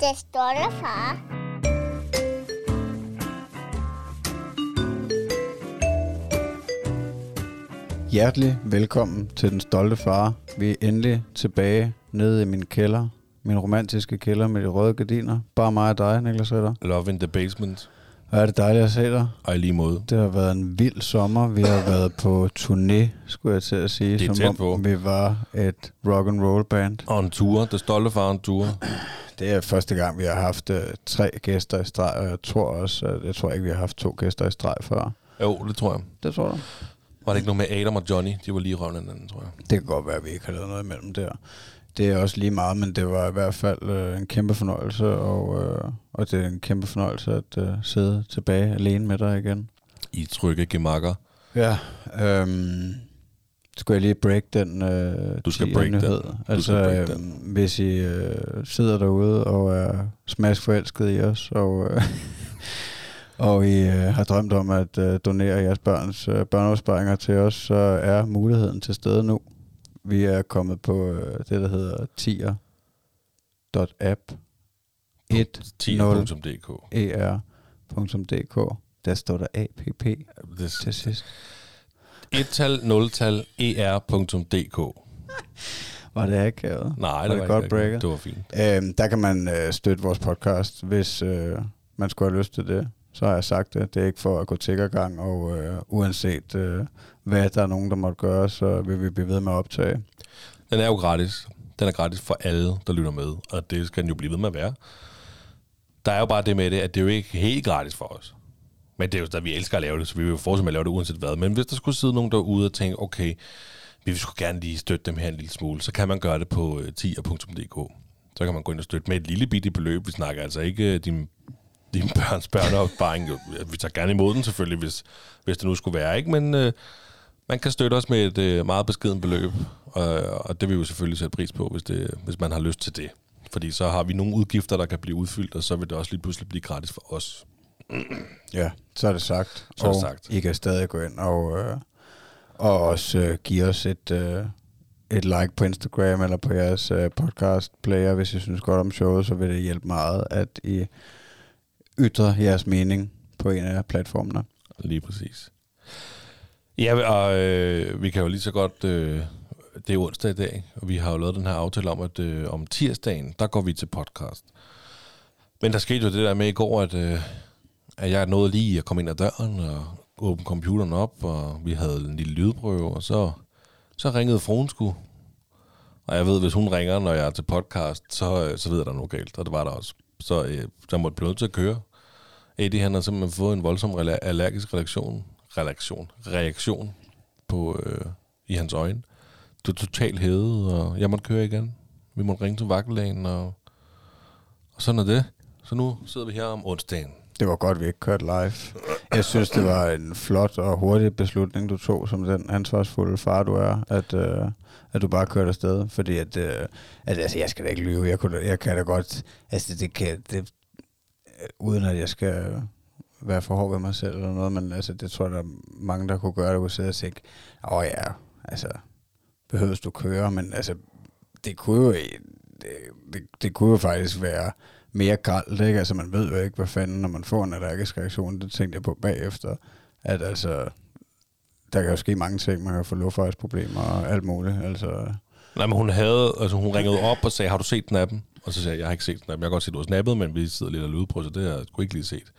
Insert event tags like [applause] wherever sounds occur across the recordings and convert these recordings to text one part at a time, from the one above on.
Det stolte far. Hjertelig velkommen til Den Stolte Far. Vi er endelig tilbage nede i min kælder. Min romantiske kælder med de røde gardiner. Bare mig og dig, Niklas Ritter. Love in the basement. Er det dejligt at se dig. Og i lige måde. Det har været en vild sommer. Vi har været på turné, skulle jeg til at sige. Det er som om på. vi var et rock and roll band. Og en tur. Det stolte far en tur. [clears throat] Det er første gang, vi har haft øh, tre gæster i streg, og jeg tror også, at jeg tror ikke, vi har haft to gæster i streg før. Jo, det tror jeg. Det tror du? Var det ikke noget med Adam og Johnny? De var lige røvende hinanden, tror jeg. Det kan godt være, at vi ikke har lavet noget imellem der. Det er også lige meget, men det var i hvert fald øh, en kæmpe fornøjelse, og, øh, og det er en kæmpe fornøjelse at øh, sidde tilbage alene med dig igen. I trygge gemakker. Ja, øhm, skulle jeg lige break den øh, Du skal break den. nyhed. Du Altså, break øh, den. hvis I øh, sidder derude og er smask forelsket i os, og, øh, [laughs] og I øh, har drømt om at øh, donere jeres børns øh, børneopsparinger til os, så er muligheden til stede nu. Vi er kommet på øh, det, der hedder tier.app 10.dk. er.dk. Der står der app Det til sidst. et tal, nul tal, er.dk. [laughs] Var det akavet? Nej, Var det det var godt ikke breaket? Det var fint. Øhm, der kan man øh, støtte vores podcast, hvis øh, man skulle have lyst til det. Så har jeg sagt det. Det er ikke for at gå tiggergang, og øh, uanset øh, hvad der er nogen, der måtte gøre, så vil vi blive ved med at optage. Den er jo gratis. Den er gratis for alle, der lytter med. Og det skal den jo blive ved med at være. Der er jo bare det med det, at det er jo ikke helt gratis for os. Men det er jo stadig, vi elsker at lave det, så vi vil jo fortsætte med at lave det uanset hvad. Men hvis der skulle sidde nogen derude og tænke, okay, vi vil sgu gerne lige støtte dem her en lille smule, så kan man gøre det på øh, tier.dk. Så kan man gå ind og støtte med et lille bitte beløb. Vi snakker altså ikke øh, din, din børns børneopsparing. Vi tager gerne imod den selvfølgelig, hvis, hvis det nu skulle være. ikke. Men øh, man kan støtte os med et øh, meget beskeden beløb, og, og det vil vi jo selvfølgelig sætte pris på, hvis, det, hvis man har lyst til det. Fordi så har vi nogle udgifter, der kan blive udfyldt, og så vil det også lige pludselig blive gratis for os. Ja, så er det sagt. Så er det og sagt. I kan stadig gå ind og, øh, og også øh, give os et, øh, et like på Instagram eller på jeres øh, podcast player, hvis I synes godt om showet, så vil det hjælpe meget, at I ytrer jeres mening på en af platformene. Lige præcis. Ja, og øh, vi kan jo lige så godt... Øh, det er onsdag i dag, og vi har jo lavet den her aftale om, at øh, om tirsdagen, der går vi til podcast. Men der skete jo det der med i går, at, øh, at jeg nåede lige at komme ind ad døren og åbne computeren op, og vi havde en lille lydprøve, og så, så ringede fruen sgu. Og jeg ved, hvis hun ringer, når jeg er til podcast, så, øh, så ved jeg, der er noget galt, og det var der også. Så øh, jeg måtte blive nødt til at køre. Eddie, han har simpelthen fået en voldsom allergisk reaktion, reaktion, reaktion på, øh, i hans øjne. Du er totalt hævet, og jeg måtte køre igen. Vi måtte ringe til vagtlægen, og, og sådan er det. Så nu sidder vi her om onsdagen. Det var godt, vi ikke kørte live. Jeg synes, det var en flot og hurtig beslutning, du tog som den ansvarsfulde far, du er, at, øh, at du bare kørte afsted. Fordi at, øh, at altså, jeg skal da ikke lyve. Jeg, kunne, jeg kan da godt... Altså, det kan... Det, øh, uden at jeg skal være for hård ved mig selv eller noget, men altså, det tror jeg, der er mange, der kunne gøre, der kunne sidde og tænke, åh oh, ja, altså, behøves du køre, men altså, det kunne jo, det, det, det kunne jo faktisk være mere gralt, ikke? Altså, man ved jo ikke, hvad fanden, når man får en allergisk reaktion, det tænkte jeg på bagefter, at altså, der kan jo ske mange ting, man kan få luftvejsproblemer og alt muligt, altså, Nej, men hun havde, altså hun ringede op og sagde, har du set snappen? Og så sagde jeg, jeg har ikke set snappen. Jeg kan godt se, du har snappet, men vi sidder lidt og lyder på, så det har jeg sgu ikke lige set.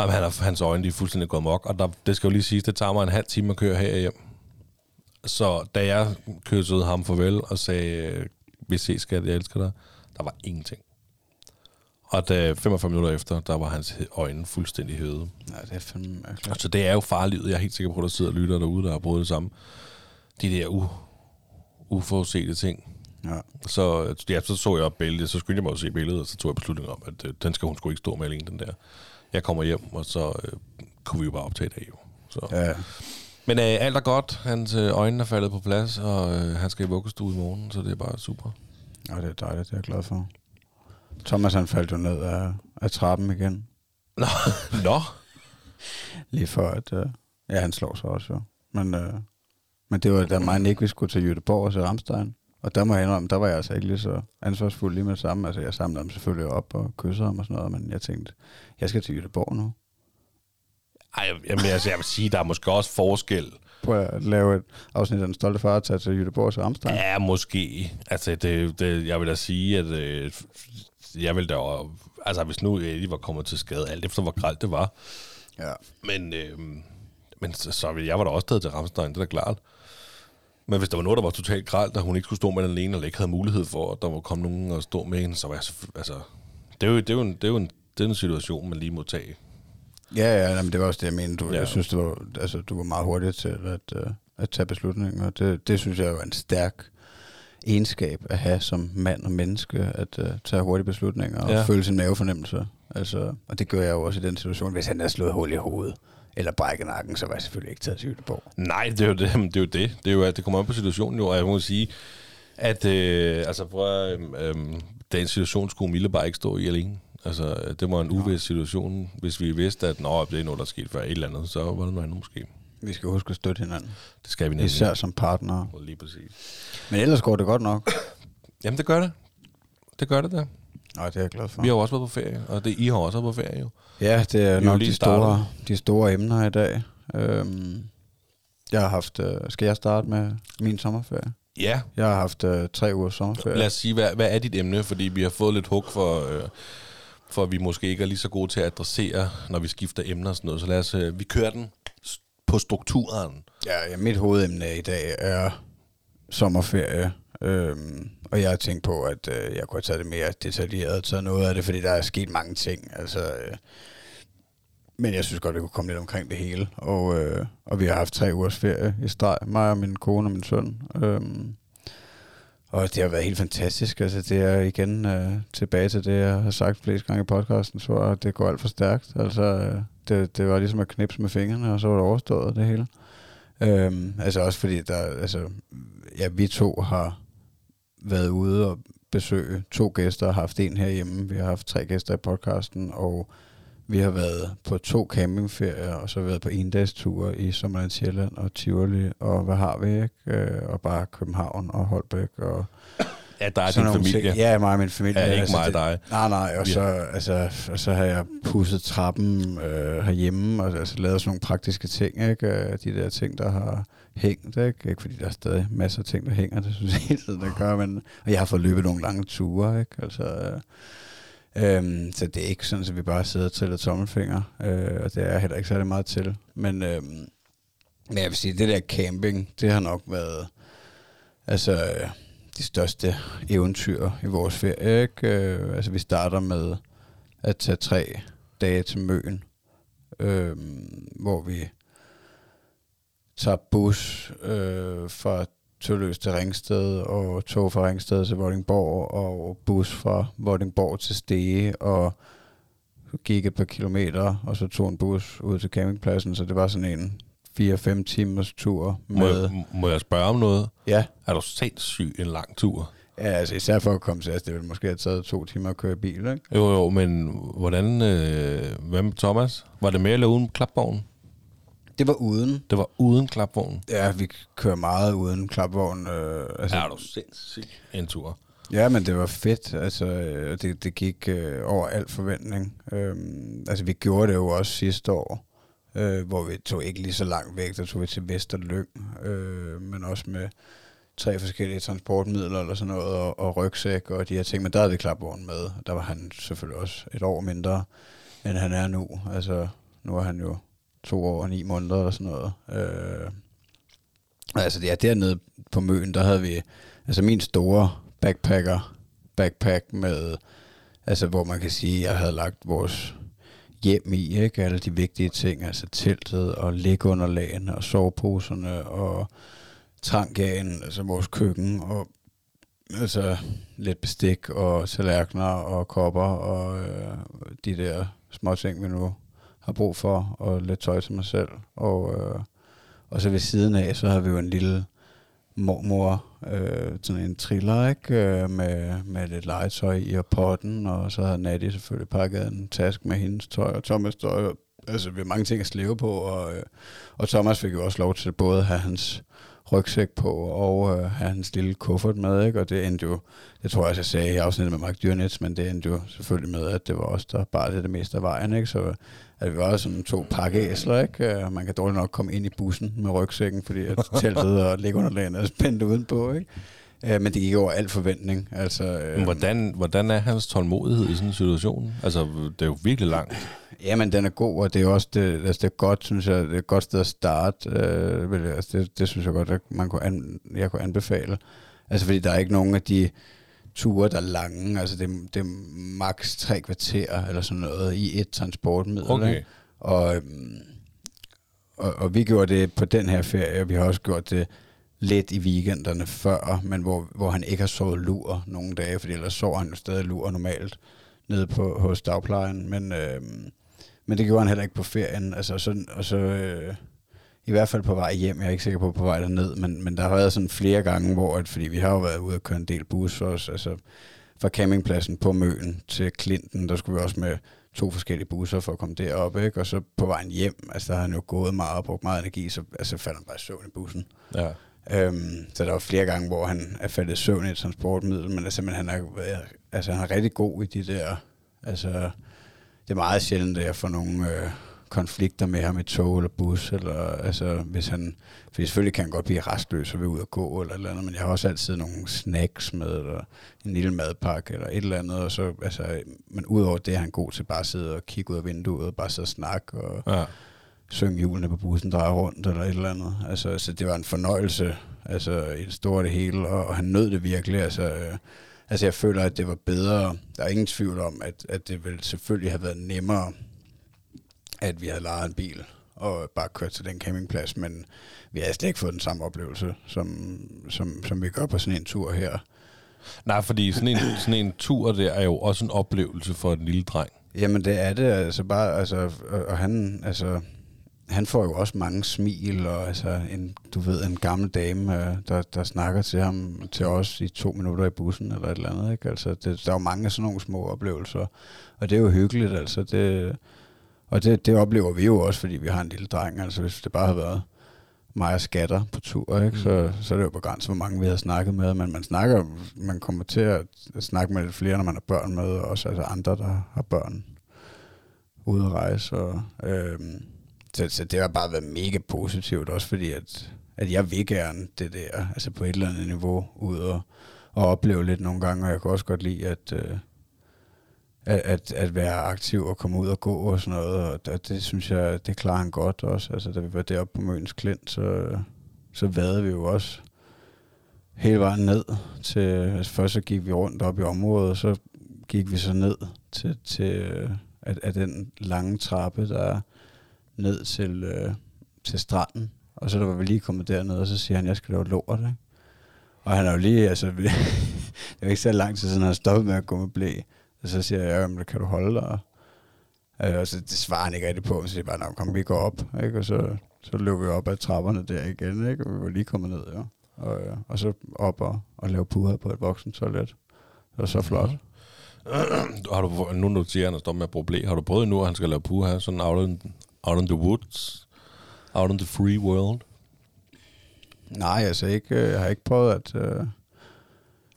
Jamen, han er, hans øjne de er fuldstændig gået mok, og der, det skal jo lige siges, det tager mig en halv time at køre her hjem. Så da jeg kyssede ham farvel og sagde, vi ses skat, jeg elsker dig, der var ingenting. Og da 45 minutter efter, der var hans øjne fuldstændig hævede. nej, det er fandme mærkeligt. Så det er jo farligt. Jeg er helt sikker på, at der sidder lytter derude, der har prøvet det samme. De der u, uforudsete ting. Ja. Så, ja, så så jeg billedet, så skyndte jeg mig at se billedet, og så tog jeg beslutning om, at øh, den skal hun sgu ikke stå med alene, den der. Jeg kommer hjem, og så øh, kunne vi jo bare optage det jo. Så. Ja. Ja, Men øh, alt er godt. Hans øh, øjne er faldet på plads, og øh, han skal i vuggestue i morgen, så det er bare super. og det er dejligt, det er jeg glad for. Thomas han faldt jo ned af, af trappen igen, Nå, [laughs] Nå. lige for at, øh, ja han slår sig også jo, men, øh, men det var da mig og Nick, vi skulle til Jødeborg og se Ramstein. Og der må jeg indrømme, der var jeg altså ikke lige så ansvarsfuld lige med det samme. Altså, jeg samlede ham selvfølgelig op og kyssede ham og sådan noget, men jeg tænkte, jeg skal til Jødeborg nu. Ej, jamen, altså, jeg vil sige, der er måske også forskel. På at lave et afsnit af Den Stolte Far tage til Jødeborg til Amsterdam. Ja, måske. Altså, det, det, jeg vil da sige, at øh, jeg vil da... Altså, hvis nu Eddie var kommet til skade, alt efter hvor gralt det var. Ja. Men, øh, men så, så ville jeg var da også taget til Ramstein, det er da klart. Men hvis der var noget, der var totalt gralt, og hun ikke skulle stå med den alene, eller ikke havde mulighed for, at der var komme nogen og stå med hende, så var jeg. Altså, det er jo, det er jo, en, det er jo en, det er en situation, man lige må tage. Ja, ja, nej, men det var også det, jeg mente. Du, Ja. Jeg synes, det var, altså, du var meget hurtig til at, uh, at tage beslutninger. og Det, det synes jeg var en stærk egenskab at have som mand og menneske, at uh, tage hurtige beslutninger og ja. føle sin mavefornemmelse. Altså, og det gør jeg jo også i den situation. Hvis han havde slået hul i hovedet, eller brækket nakken, så var jeg selvfølgelig ikke taget til Jødeborg. Nej, det er jo det. [laughs] Det er jo det. Det, er jo, at det kommer an på situationen jo, og jeg må sige, at øh, altså, prøv øh, den situation skulle Mille bare ikke stå i alene. Altså, det var en uvis situation. Hvis vi vidste, at Nå, det er noget, der er sket før et eller andet, så var det noget andet måske. Vi skal huske at støtte hinanden. Det skal vi nemlig. Især som partner. Lige præcis. Men ellers går det godt nok. [coughs] Jamen, det gør det. Det gør det da. Nej, det er jeg glad for. Vi har jo også været på ferie, og det I har også været på ferie jo. Ja, det er Vi nok de store, de store emner i dag. Øhm, jeg har haft... Øh, skal jeg starte med min sommerferie? Ja, Jeg har haft øh, tre ugers sommerferie. lad os sige, hvad, hvad er dit emne? Fordi vi har fået lidt hug for, øh, for vi måske ikke er lige så gode til at adressere, når vi skifter emner og sådan noget. Så lad os, øh, vi kører den på strukturen. Ja, ja, mit hovedemne i dag er sommerferie. Øhm, og jeg har tænkt på, at øh, jeg kunne have taget det mere detaljeret, taget noget af det, fordi der er sket mange ting. Altså, øh, men jeg synes godt, det kunne komme lidt omkring det hele. Og, øh, og vi har haft tre ugers ferie i streg, mig og min kone og min søn. Øh, og det har været helt fantastisk. Altså, det er igen øh, tilbage til det, jeg har sagt flest gange i podcasten, så at det går alt for stærkt. Altså, øh, det, det var ligesom at knipse med fingrene, og så var det overstået det hele. Øhm, altså også fordi, der, altså, ja, vi to har været ude og besøge to gæster og haft en herhjemme. Vi har haft tre gæster i podcasten, og vi har været på to campingferier, og så været på en dags ture i Sommerland Sjælland og Tivoli, og hvad har vi, ikke? Øh, og bare København og Holbæk og Ja, der er din familie. Ting. Ja, mig og min familie. Ja, ikke mig og det, dig. Nej, nej, og så, altså, og så har jeg pudset trappen øh, herhjemme, og altså, lavet sådan nogle praktiske ting, ikke? Øh, De der ting, der har hængt, ikke? Ikke fordi der er stadig masser af ting, der hænger, det synes jeg hele tiden, der gør, men og jeg har fået løbet nogle lange ture, ikke? Altså, øh, Øhm, så det er ikke sådan, at vi bare sidder og tæller tommelfinger, øh, og det er jeg heller ikke særlig meget til. Men, øhm, men jeg vil sige, det der camping, det har nok været altså, de største eventyr i vores ferie. Ikke? Øh, altså vi starter med at tage tre dage til Møen, øh, hvor vi tager bus øh, fra Tølløs til Ringsted, og tog fra Ringsted til Vordingborg, og bus fra Vordingborg til Stege, og gik et par kilometer, og så tog en bus ud til campingpladsen, så det var sådan en 4-5 timers tur Må, med... jeg, må jeg spørge om noget? Ja, Er du sindssyg en lang tur? ja, altså især for at komme til os, det ville måske have taget to timer at køre bil, ikke? Jo, jo, men hvordan... Øh, hvad med Thomas? Var det med eller uden klapvogn? Det var uden. Det var uden klapvogn. Ja, vi kører meget uden klapvogn. Øh, altså, Er du sindssyg en tur? Ja, men det var fedt. Altså, øh, det, det gik øh, over al forventning. Øhm, altså, vi gjorde det jo også sidste år, øh, hvor vi tog ikke lige så langt væk. Der tog vi til Vesterlyng, øh, men også med tre forskellige transportmidler eller sådan noget, og, og rygsæk og de her ting. Men der havde vi klapvogn med. Der var han selvfølgelig også et år mindre, end han er nu. Altså, nu er han jo to år og ni måneder eller sådan noget. Øh, altså, ja, dernede på Møn, der havde vi altså min store backpacker, backpack med, altså hvor man kan sige, jeg havde lagt vores hjem i, ikke? Alle de vigtige ting, altså teltet og lægunderlagene og soveposerne og trangagen, altså vores køkken og altså lidt bestik og tallerkener og kopper og øh, de der små ting, vi nu har brug for, og lidt tøj til mig selv. Og, øh, og så ved siden af, så har vi jo en lille mormor, øh, sådan en triller, ikke? Øh, med, med lidt legetøj i og potten, og så havde Natty selvfølgelig pakket en taske med hendes tøj og Thomas tøj. Altså, vi har mange ting at slæve på, og, øh, og Thomas fik jo også lov til både at have hans rygsæk på og øh, have hans lille kuffert med, ikke? Og det endte jo, det tror jeg også, jeg sagde i afsnittet med Mark Dyrnitz, men det endte jo selvfølgelig med, at det var os, der bare det, det meste af vejen, ikke? Så at vi var sådan to pakkeæsler, ikke? Øh, Man kan dårligt nok komme ind i bussen med rygsækken, fordi at teltet [laughs] og liggeunderlagen er spændt udenpå, ikke? Øh, Men det gik over al forventning. Altså, øh, Men hvordan, hvordan er hans tålmodighed i sådan en situation? Altså, det er jo virkelig langt. Jamen, den er god, og det er også det, altså, det er godt, synes jeg, det er et godt sted at starte. Øh, altså, det, det, synes jeg godt, at man kunne an, jeg kunne anbefale. Altså, fordi der er ikke nogen af de ture, der er lange. Altså, det, det er maks tre kvarter eller sådan noget i et transportmiddel. Okay. Ikke? Og, øhm, og, og vi gjorde det på den her ferie, og vi har også gjort det lidt i weekenderne før, men hvor, hvor han ikke har sovet lur nogle dage, fordi ellers sover han jo stadig lur normalt nede på, hos dagplejen, men, øh, men det gjorde han heller ikke på ferien, altså, så, og så øh, i hvert fald på vej hjem, jeg er ikke sikker på på vej derned, men, men der har været sådan flere gange, hvor, at, fordi vi har jo været ude og køre en del bus også, altså fra campingpladsen på Møen til Clinton, der skulle vi også med to forskellige busser for at komme derop, ikke? og så på vejen hjem, altså der har han jo gået meget og brugt meget energi, så altså, falder han bare i søvn i bussen. Ja. Øhm, så der var flere gange, hvor han er faldet i søvn i et transportmiddel, men altså, men han, er, altså, han er rigtig god i de der... Altså, det er meget sjældent, at jeg får nogle øh, konflikter med ham i tog eller bus, eller altså, hvis han... For selvfølgelig kan han godt blive restløs og vil ud og gå, eller eller andet, men jeg har også altid nogle snacks med, eller en lille madpakke, eller et eller andet, og så, altså, men udover det er han god til bare at sidde og kigge ud af vinduet, og bare sidde og snakke, og ja. synge hjulene på bussen drejer rundt eller et eller andet. Altså, så det var en fornøjelse altså, i det store det hele, og, og han nød det virkelig. Altså, øh, altså, jeg føler, at det var bedre. Der er ingen tvivl om, at, at det ville selvfølgelig have været nemmere, at vi havde lejet en bil og bare kørt til den campingplads, men vi har slet ikke fået den samme oplevelse, som, som, som vi gør på sådan en tur her. Nej, fordi sådan en, sådan en tur der er jo også en oplevelse for en lille dreng. Jamen det er det, altså bare, altså, og, og han, altså, han får jo også mange smil, og altså en, du ved, en gammel dame, øh, der, der snakker til ham, til os i to minutter i bussen, eller et eller andet, ikke? Altså, det, der er jo mange af sådan nogle små oplevelser, og det er jo hyggeligt, altså, det, og det, det oplever vi jo også, fordi vi har en lille dreng, altså hvis det bare har været mig og skatter på tur, ikke? Så, så er det jo begrænset, hvor mange vi har snakket med, men man snakker, man kommer til at snakke med lidt flere, når man har børn med, og også altså andre, der har børn ude at rejse, og øhm, så, så det har bare været mega positivt, også fordi, at, at jeg vil gerne det der, altså på et eller andet niveau, ud og, og opleve lidt nogle gange, og jeg kan også godt lide, at, øh, at, at, at være aktiv og komme ud og gå og sådan noget, og det, det synes jeg, det klarer han godt også. Altså, da vi var deroppe på Møns Klint, så, så vadede vi jo også hele vejen ned til, altså først så gik vi rundt op i området, og så gik vi så ned til, til at, at den lange trappe, der er ned til, øh, til stranden. Og så da var vi lige kommet derned, og så siger han, jeg skal lave lort, ikke? Og han er jo lige, altså, [laughs] det er ikke så lang tid siden, han har stoppet med at gå med blæ. Og så siger jeg, jamen, kan du holde dig? Øh, og så det svarer han ikke rigtig på, så siger jeg bare, kom, vi går op, ikke? Og så, så løb vi op ad trapperne der igen, ikke? Og vi var lige kommet ned, ja. Og, øh, og så op og, og lave puder på et voksen toilet. Det var så flot. [clears throat] har du, nu du siger, at han står med bruge blæ, har du prøvet nu, at han skal lave puha, sådan out in, out in the woods, out in the free world, Nej, altså ikke, øh, jeg har ikke prøvet at... Øh,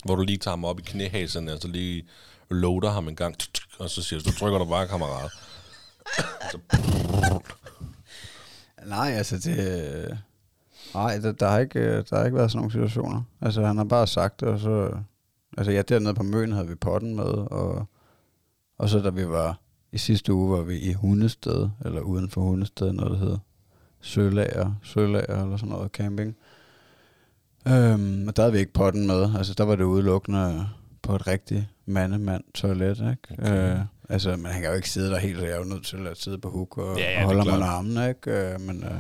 hvor du lige tager ham op i knæhaserne, og så lige loader ham en gang, og så siger du, så trykker du bare, kammerat. Så, Nej, altså det... Nej, der, der, har ikke, der har ikke været sådan nogle situationer. Altså han har bare sagt det, og så... Altså ja, dernede på Møn havde vi potten med, og, og så da vi var... I sidste uge var vi i Hundested, eller uden for Hundested, noget der hedder Sølager, Sølager eller sådan noget camping. Øhm, og der havde vi ikke potten med. Altså der var det udelukkende på et rigtigt mandemand toilet, ikke? Okay. Øh, altså, man kan jo ikke sidde der helt, så jeg er jo nødt til at sidde på huk og, Ja, ja, og holde klart. under armen, ikke? Øh, men, øh,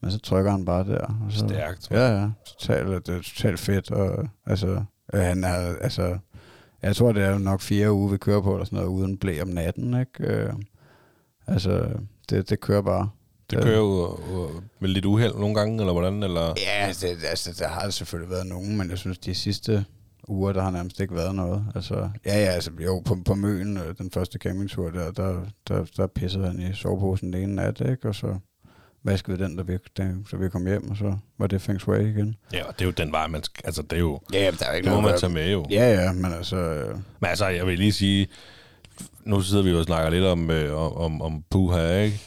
men så trykker han bare der. Og så, Stærkt. Ja, ja. Totalt, det er totalt fedt. Og, altså, øh, han er, altså, jeg tror, det er jo nok fire uger, vi kører på, eller sådan noget, uden blæ om natten, ikke? Øh, altså, det, det kører bare. det kører jo øh, med lidt uheld nogle gange, eller hvordan? Eller? Ja, det, altså, der har selvfølgelig været nogen, men jeg synes, de sidste uger, der har nærmest ikke været noget. Altså, ja, ja, altså, jo, på, på Møen, øh, den første campingtur der, der, der, der pissede han i soveposen den ene nat, ikke? Og så vaskede vi den, da vi, da, så vi kom hjem, og så var det feng shui igen. Ja, og det er jo den vej, man skal, altså det er jo, Ja, der er ikke det må man tage med jo. Ja, ja, men altså... Øh, Men altså, jeg vil lige sige, nu sidder vi jo og snakker lidt om, øh, om, om, om puha, ikke?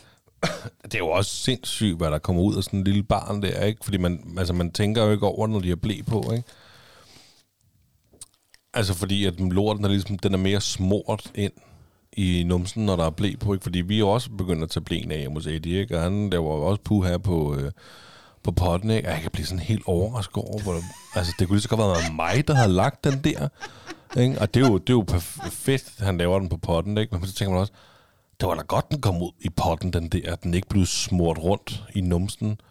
Det er jo også sindssygt, hvad der kommer ud af sådan en lille barn der, ikke? Fordi man, altså, man tænker jo ikke over, når de har blæ på, ikke? Altså fordi, at lorten er ligesom, den er mere smurt ind i numsen, når der er blæ på, ikke? Fordi vi er også begyndt at tage blæen af hos Eddie, ikke? Og han laver var også puha på, øh, på potten, ikke? Og jeg kan blive sådan helt overrasket over, hvor, altså det kunne lige så godt være mig, der havde lagt den der. Ikke? Og det er, jo, det er jo perfekt, han laver den på potten, ikke? Men så tænker man også, det var da godt, den kom ud i potten, den der. at Den ikke blev smurt rundt i numsen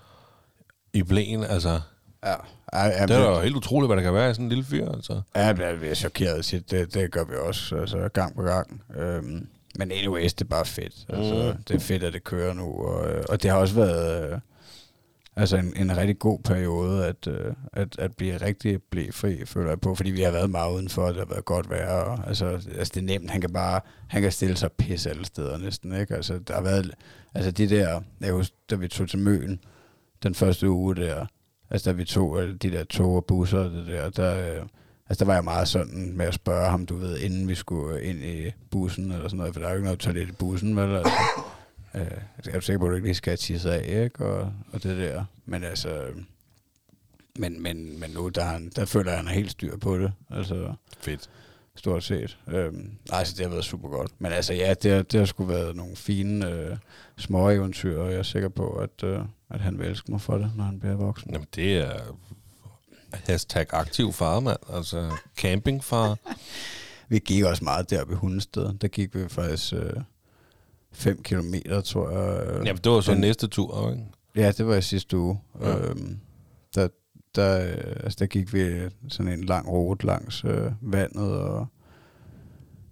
i blæen. Altså, ja, ja, ja, det er jo helt utroligt, hvad der kan være i sådan en lille fyr. Altså. Ja, jeg bliver chokeret sit. Det, det gør vi også altså, gang på gang. Øhm, men anyways, det er bare fedt. Altså, Mm. Det er fedt, at det kører nu. Og, øh, og det har også været øh, altså en, en rigtig god periode at, øh, at, at blive rigtig blæfri, føler jeg på. Fordi vi har været meget udenfor, og det har været godt vejr. Og, altså, altså, det er nemt. Han kan bare han kan stille sig pisse alle steder næsten. Ikke? Altså, der har været, altså de der, jeg husker, da vi tog til Møn, den første uge der, altså da vi tog øh, de der tog og busser og det der, der, øh, altså der var jeg meget sådan med at spørge ham, du ved, inden vi skulle øh, ind i bussen eller sådan noget, for der er jo ikke noget toilet i bussen, vel? Altså, øh, jeg er sikker på, at du ikke lige skal tisse af, ikke? Og, og det der. Men altså, men, men, men nu, der, han, der føler jeg, at han er helt styr på det. Altså, Fedt stort set. Øhm, altså, det har været super godt. Men altså, ja, det har, det har sgu været nogle fine øh, små eventyr, og jeg er sikker på, at, øh, at han vil elske mig for det, når han bliver voksen. Jamen, det er hashtag aktiv far, mand. Altså, campingfar. [laughs] Vi gik også meget deroppe i Hundested. Der gik vi faktisk 5 kilometer, tror jeg. øh, Jamen, det var så den- næste tur, ikke? Ja, det var i sidste uge. Ja. Øhm, der, der, øh, altså, der gik vi sådan en lang rute langs øh, vandet og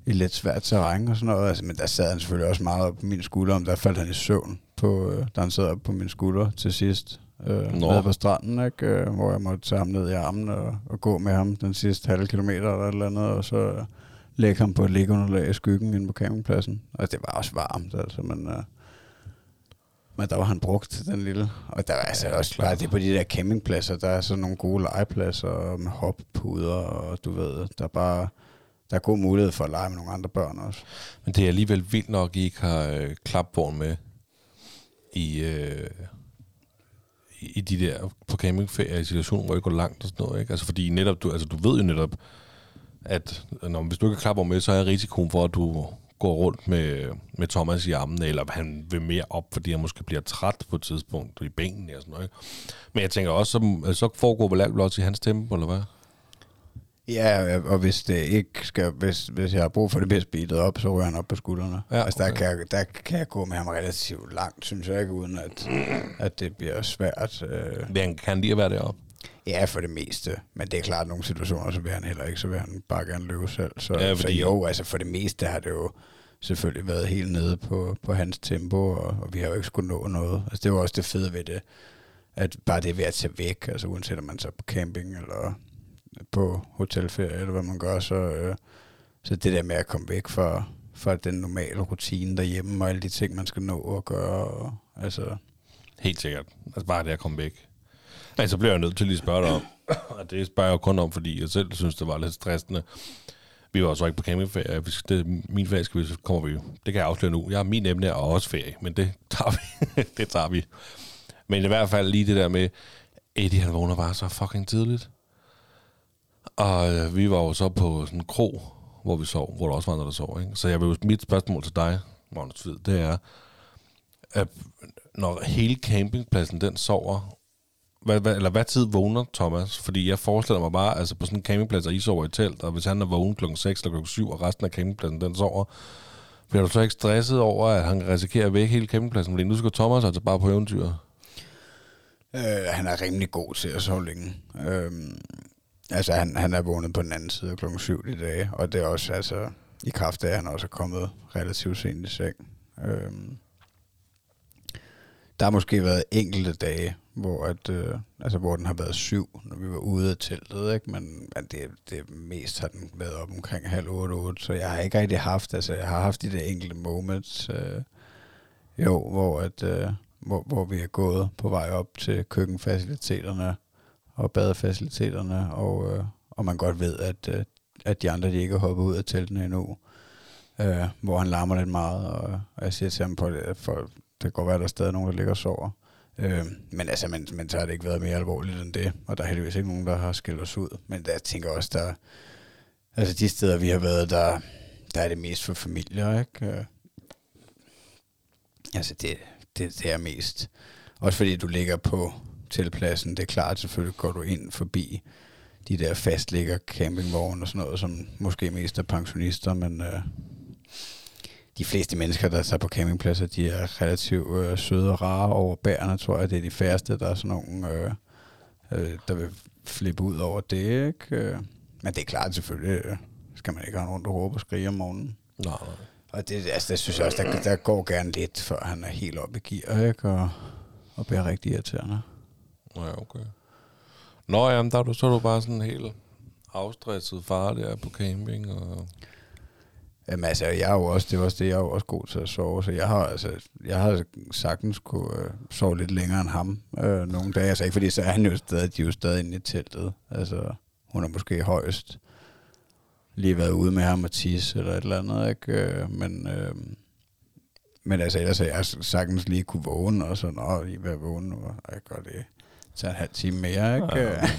i lidt svært terræn og sådan noget. Altså, men der sad han selvfølgelig også meget op på min skulder, om der faldt han i søvn, på, øh, da han sad op på min skulder til sidst. Øh, Nå. nede på stranden, ikke? Øh, hvor jeg måtte tage ham ned i armen og, og gå med ham den sidste halve kilometer eller et eller andet, og så øh, lægge ham på et liggeunderlag i skyggen inde på campingpladsen. Og det var også varmt, altså, men... Øh, men der var han brugt, den lille. Og der var altså Ja, også klart. bare det på de der campingpladser, der er sådan nogle gode legepladser med hoppuder, og du ved, der er bare der er god mulighed for at lege med nogle andre børn også. Men det er alligevel vildt nok, at I ikke har øh, klapvogn med i, øh, i de der på campingferie i situationer, hvor I går langt og sådan noget. Ikke? Altså fordi netop, du, altså, du ved jo netop, at når, hvis du ikke har klapvogn med, så er risikoen for, at du går rundt med, med Thomas i armen, eller han vil mere op, fordi han måske bliver træt på et tidspunkt i benene og sådan noget. Men jeg tænker også, så, så foregår vel alt også i hans tempo, eller hvad? Ja, og hvis det ikke skal, hvis, hvis jeg har brug for det bliver speedet op, så ryger han op på skuldrene. Ja, Ja, altså der, okay. kan jeg, der kan jeg gå med ham relativt langt, synes jeg ikke, uden at, at det bliver svært. Øh, Det han kan lige at være deroppe. Ja, for det meste. Men det er klart, at nogle situationer, så vil han heller ikke, så vil han bare gerne løbe selv. Så, Ja, fordi- så jo, altså for det meste har det jo selvfølgelig været helt nede på, på hans tempo, og, og vi har jo ikke skulle nå noget. Altså det var også det fede ved det, at bare det ved at tage væk, altså uanset om man så på camping eller på hotelferie, eller hvad man gør, så, øh, så det der med at komme væk fra, fra den normale rutine derhjemme, og alle de ting, man skal nå at gøre, og, altså Helt sikkert. Altså bare det at komme væk. Men så bliver jeg nødt til lige at spørge dig om, [coughs] og det spørger jeg kun om, fordi jeg selv synes, det var lidt stressende. Vi var så ikke på campingferie. Vi skal, det, min ferie skal vi, så kommer vi jo. Det kan jeg afsløre nu. Jeg har min emne er også ferie, men det tager vi. [laughs] det tager vi. Men i hvert fald lige det der med, Eddie han vågner bare så fucking tidligt. Og øh, vi var jo så på sådan en kro, hvor vi sov, hvor der også var andre, der sov. Ikke? Så jeg vil mit spørgsmål til dig, Magnus Hvid, det er, at når hele campingpladsen den sover, hvad, hvad, eller hvad tid vågner Thomas? Fordi jeg forestiller mig bare, altså på sådan en campingplads, og I sover i telt, og hvis han er vågen klokken 6 eller klokken 7, og resten af campingpladsen den sover, bliver du så ikke stresset over, at han risikerer at vække hele campingpladsen? Fordi nu skal Thomas altså bare på eventyr. Øh, han er rimelig god til at sove længe. Øh, altså, han, han er vågnet på den anden side af klokken 7 i dag, og det er også, altså, i kraft af, at han også er kommet relativt sent i seng. Øh, der har måske været enkelte dage, hvor, at, øh, altså, hvor den har været syv, når vi var ude af teltet, ikke? men men det, det mest har den været op omkring halv otte, otte, så jeg har ikke rigtig haft, altså jeg har haft de der enkelte moments, øh, jo, hvor, at, øh, hvor, hvor vi er gået på vej op til køkkenfaciliteterne og badefaciliteterne, og, øh, og man godt ved, at, øh, at de andre de ikke er hoppet ud af teltene endnu. Øh, hvor han larmer lidt meget, og, og jeg siger til ham på det, at for, kan godt være, at der er stadig nogen, der ligger og sover. Øh, men altså, men, men så har det ikke været mere alvorligt end det, og der er heldigvis ikke nogen, der har skilt os ud. Men jeg tænker også, der, altså de steder, vi har været, der, der er det mest for familier, ikke? Øh, altså, det, det, det er mest. Også fordi du ligger på tilpladsen, det er klart, selvfølgelig går du ind forbi de der fastligger campingvogne og sådan noget, som måske mest er pensionister, men øh, de fleste mennesker, der tager på campingpladser, de er relativt øh, søde og rare over bærene, tror jeg. Det er de færreste, der er sådan nogle, øh, øh, der vil flippe ud over det, ikke? Øh, men det er klart, selvfølgelig øh, skal man ikke have rundt og råbe og skrige om morgenen. Nej. Og det, altså, det synes jeg også, der, der går gerne lidt, før han er helt oppe i gear, ikke? Og, og bliver rigtig irriterende. Ja, okay. Nå, jamen, der er du, så er du bare sådan helt afstresset far der på camping, og... Jamen altså, jeg er jo også, det var også det, jeg er jo også god til at sove, så jeg har, altså, jeg har sagtens kunne øh, sove lidt længere end ham øh, nogle dage. Altså ikke fordi, så er han jo stadig, de er jo stadig inde i teltet. Altså, hun er måske højst lige været ude med ham og tisse eller et eller andet, ikke? Øh, men, øh, men altså, ellers har jeg sagtens lige kunne vågne, og så, nå, I vil vågne nu, og jeg gør det så en halv time mere, ikke? Ja.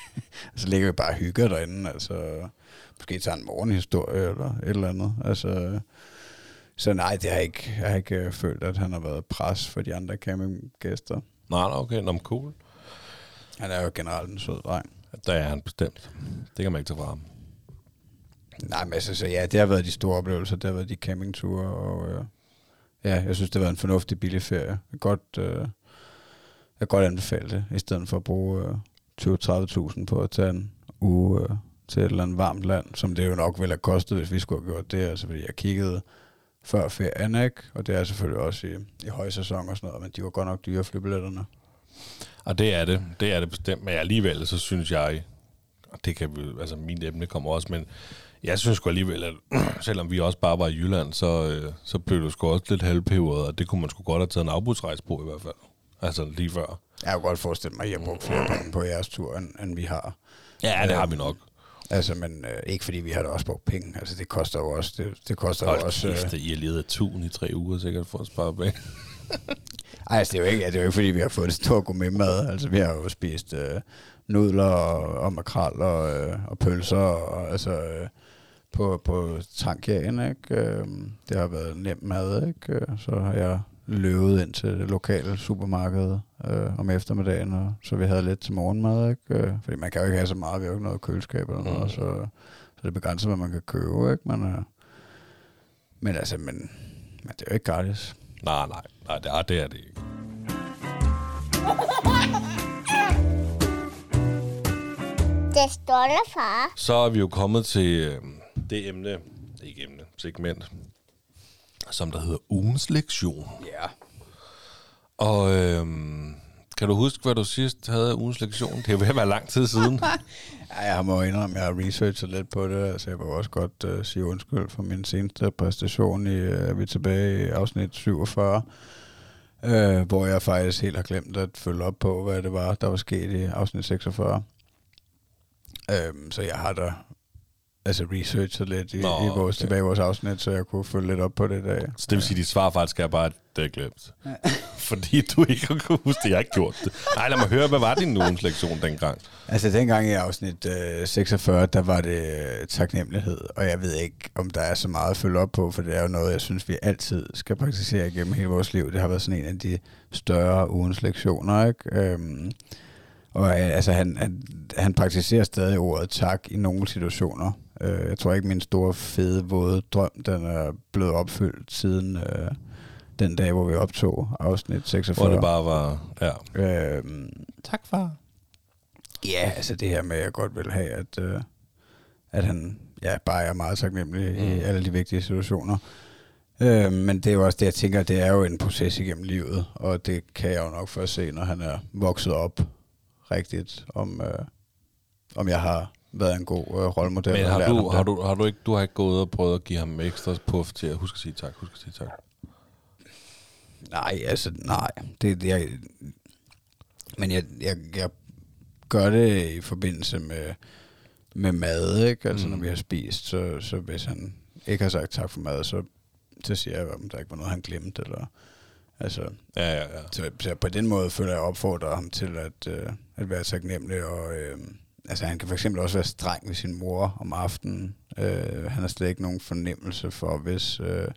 [laughs] så ligger vi bare og hygger derinde, altså måske tager en morgenhistorie eller et eller andet. Altså, så nej, det har jeg ikke, jeg har ikke øh, følt, at han har været pres for de andre campinggæster. Nej, okay, nå, cool. Han er jo generelt en sød dreng. Der er han bestemt. Det kan man ikke tage fra ham. Nej, men altså, så ja, det har været de store oplevelser. Det har været de campingture, og øh, ja, jeg synes, det har været en fornuftig billig ferie. Jeg godt, øh, jeg kan godt anbefale det, i stedet for at bruge øh, 20-30.000 på at tage en uge øh, til et eller andet varmt land, som det jo nok ville have kostet, hvis vi skulle have gjort det. Altså, fordi jeg kiggede før ferien, ikke? Og det er selvfølgelig også i, i højsæson og sådan noget, men de var godt nok dyre flybilletterne. Og det er det. Det er det bestemt. Men alligevel, så synes jeg, og det kan vi, altså min emne kommer også, men jeg synes sgu alligevel, at [clears throat] selvom vi også bare var i Jylland, så, øh, så blev det sgu også lidt halvpeberet, og det kunne man sgu godt have taget en afbudsrejse på i hvert fald. Altså lige før. Jeg kunne godt forestille mig, at jeg har brugt flere penge på jeres tur, end, end vi har. Ja, det har vi nok. Altså, men øh, ikke fordi vi har da også brugt penge. Altså, det koster jo også... Det, det koster Hold jo også... Øh, kæft, I har levet af tun i tre uger sikkert for at spare penge. [laughs] Ej, altså, det er jo ikke, det er jo ikke fordi, vi har fået et stort gourmetmad. Altså, vi har jo spist øh, nudler og, og makrel og, øh, og pølser og altså... Øh, på, på tankjagen, ikke? Øh, det har været nem mad, ikke? Øh, Så har jeg løbet ind til det lokale supermarked øh, om eftermiddagen, og så vi havde lidt til morgenmad, ikke? Øh, fordi man kan jo ikke have så meget, vi har jo ikke noget køleskab eller noget, Mm. så, så det er begrænset, hvad man kan købe, ikke? Men, øh, men altså, men, men det er jo ikke gratis. nej, nej, nej, det er det, er det ikke. Det står der, far. Så er vi jo kommet til øh, det emne, ikke emne, segment, som der hedder ugens lektion. Ja. Og øh, kan du huske, hvad du sidst havde ugens lektion? Det er jo ved at være lang tid siden. [laughs] Ja, jeg må indrømme, jeg har researchet lidt på det, altså jeg vil også godt uh, sige undskyld for min seneste præstation i, uh, vi er tilbage i afsnit 47, uh, hvor jeg faktisk helt har glemt at følge op på, hvad det var, der var sket i afsnit 46. Um, så jeg har da altså researchet lidt i, Nå, i vores, okay. tilbage i vores afsnit, så jeg kunne følge lidt op på det i dag. Så det vil sige, at dit svar faktisk er bare, at det er glemt. [laughs] Fordi du ikke har kunnet huske det, jeg har ikke gjort det. Nej, lad mig høre, hvad var din ugens lektion dengang? Altså dengang i afsnit øh, 46, der var det øh, taknemmelighed, og jeg ved ikke, om der er så meget at følge op på, for det er jo noget, jeg synes, vi altid skal praktisere igennem hele vores liv. Det har været sådan en af de større ugens lektioner, ikke? Øhm, og øh, altså, han, han, han praktiserer stadig ordet tak i nogle situationer. Øh, jeg tror ikke, min store, fede, våde drøm, den er blevet opfyldt siden øh, den dag, hvor vi optog afsnit 46. Hvor det bare var, ja. Øhm, Tak, far. Ja, altså det her med, at jeg godt vil have, at, øh, at han ja, bare er meget taknemmelig mm. i alle de vigtige situationer. Øh, men det er jo også det, jeg tænker, det er jo en proces igennem livet, og det kan jeg jo nok først se, når han er vokset op rigtigt, om, øh, om jeg har været en god øh, rollemodel. Men har du, har, du, har du ikke, du har ikke gået og prøvet at give ham ekstra puff til at huske at sige tak, huske at sige tak? Nej, altså, nej. Det, det jeg, men jeg, jeg, jeg gør det i forbindelse med, med mad, ikke? Altså, mm. når vi har spist, så, så hvis han ikke har sagt tak for mad, så, så siger jeg, at der ikke var noget, han glemte, eller... Altså, Ja, ja, ja. så, så på den måde føler jeg opfordrer ham til at, øh, at være taknemmelig, og øh, altså, han kan for eksempel også være streng ved sin mor om aftenen. Øh, han har slet ikke nogen fornemmelse for, hvis, øh,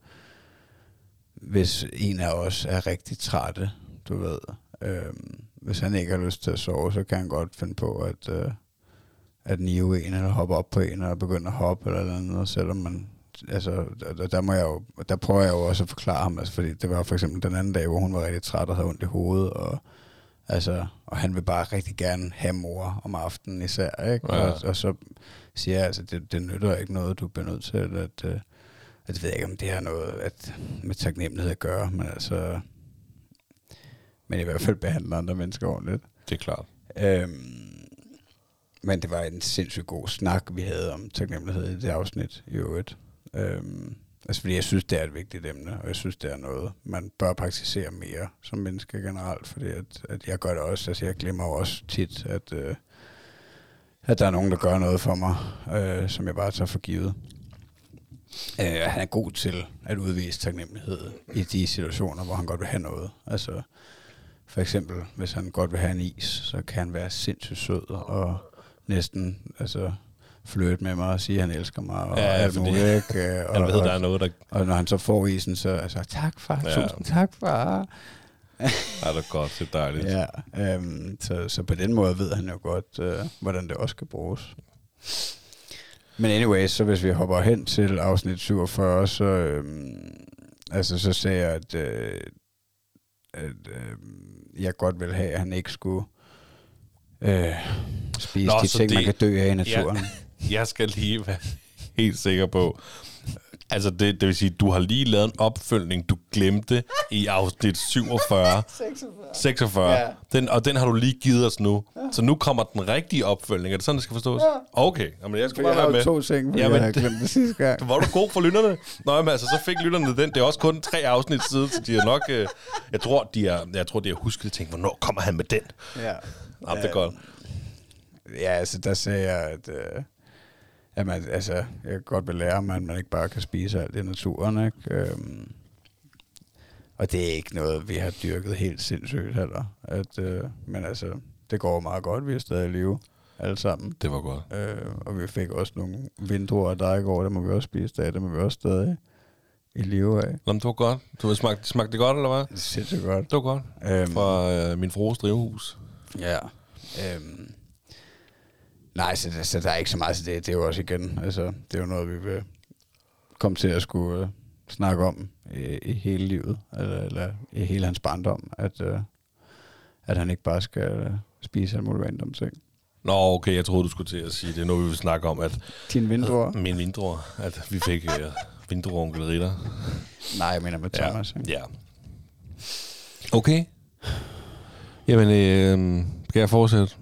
hvis en af os er rigtig trætte, du ved. Øh, hvis han ikke har lyst til at sove, så kan han godt finde på at, øh, at nive en, eller hoppe op på en, eller begynde at hoppe, eller noget andet, selvom man altså, der, der, må jeg jo, der prøver jeg jo også at forklare ham, altså, fordi det var for eksempel den anden dag, hvor hun var rigtig træt og havde ondt i hovedet, og, altså, og han vil bare rigtig gerne have mor om aftenen især, ikke? Ja. Og, og, så siger jeg, altså, det, det nytter ikke noget, du bliver nødt til, at, øh, at jeg ved ikke, om det har noget at, med taknemmelighed at gøre, men altså, men i hvert fald behandler andre mennesker ordentligt. Det er klart. Øhm, men det var en sindssygt god snak, vi havde om taknemmelighed i det afsnit i øvrigt. Øhm, altså fordi jeg synes, det er et vigtigt emne, og jeg synes, det er noget, man bør praktisere mere som menneske generelt, fordi at, at jeg gør det også. Altså jeg glemmer jo også tit, at, øh, at der er nogen, der gør noget for mig, øh, som jeg bare tager for givet. Øh, han er god til at udvise taknemmelighed i de situationer, hvor han godt vil have noget. Altså, for eksempel, hvis han godt vil have en is, så kan han være sindssygt sød og næsten altså, flirte med mig og sige, at han elsker mig og Ja, ja, ja, alt muligt. Ikke? Og, Han ved, og, der er noget, der og når han så får isen, så altså, tak far, Ja. ja. tusind tak far. er der godt. Det er dejligt. Ja, øhm, så, så på den måde ved han jo godt, øh, hvordan det også skal bruges. Men anyway, så hvis vi hopper hen til afsnit 47, så, øhm, altså, så sagde jeg, at, øh, at øh, jeg godt vil have, at han ikke skulle øh, spise Nå, de ting, det- man kan dø af i naturen. [laughs] Jeg skal lige være helt sikker på, altså det, det vil sige, du har lige lavet en opfølgning, du glemte i afsnit 47. 46. [laughs] Ja. Den, og den har du lige givet os nu. Så nu kommer den rigtige opfølgning. Er det sådan, det skal forstås? Okay, Jamen, jeg skal For bare være med. to ting, fordi Jamen, jeg har glemt det sidste gang. Var du god for lytterne? Nå, men altså, så fik lytterne den. Det er også kun tre afsnit siden, så de er nok... Øh, jeg tror, de er, jeg tror, de har husket at tænke, hvornår kommer han med den? Ja. Jamen, det er godt. Ja, altså der sagde jeg, at øh, jamen, altså, jeg kan godt vil lære mig, at man ikke bare kan spise alt i naturen. Ikke? Øhm, og det er ikke noget, vi har dyrket helt sindssygt heller. At, øh, men altså, det går meget godt. Vi er stadig i live alle sammen. Det var godt. Øh, og vi fik også nogle vindruer af dig i går, der må vi også spise af. Det må vi også stadig i live af. Nå, men det var godt. Du smagte, smagte det godt, eller hvad? Det sindssygt godt. Det var godt. Øhm, Fra øh, min frues drivhus. Ja. Øhm, nej, så, så der er ikke så meget til det. Det er jo også igen, altså, det er jo noget, vi vil komme til at skulle øh, snakke om i, i hele livet, eller, eller i hele hans barndom, at, øh, at han ikke bare skal øh, spise alle mulige random ting. Nå, okay, jeg troede, du skulle til at sige, det er noget, vi vil snakke om, at Dine vinduer? min vindruer, at vi fik øh, vindruer onkel Ritter. Nej, jeg mener med Thomas. ja. ikke? ja. Okay. Jamen, øh, skal jeg fortsætte?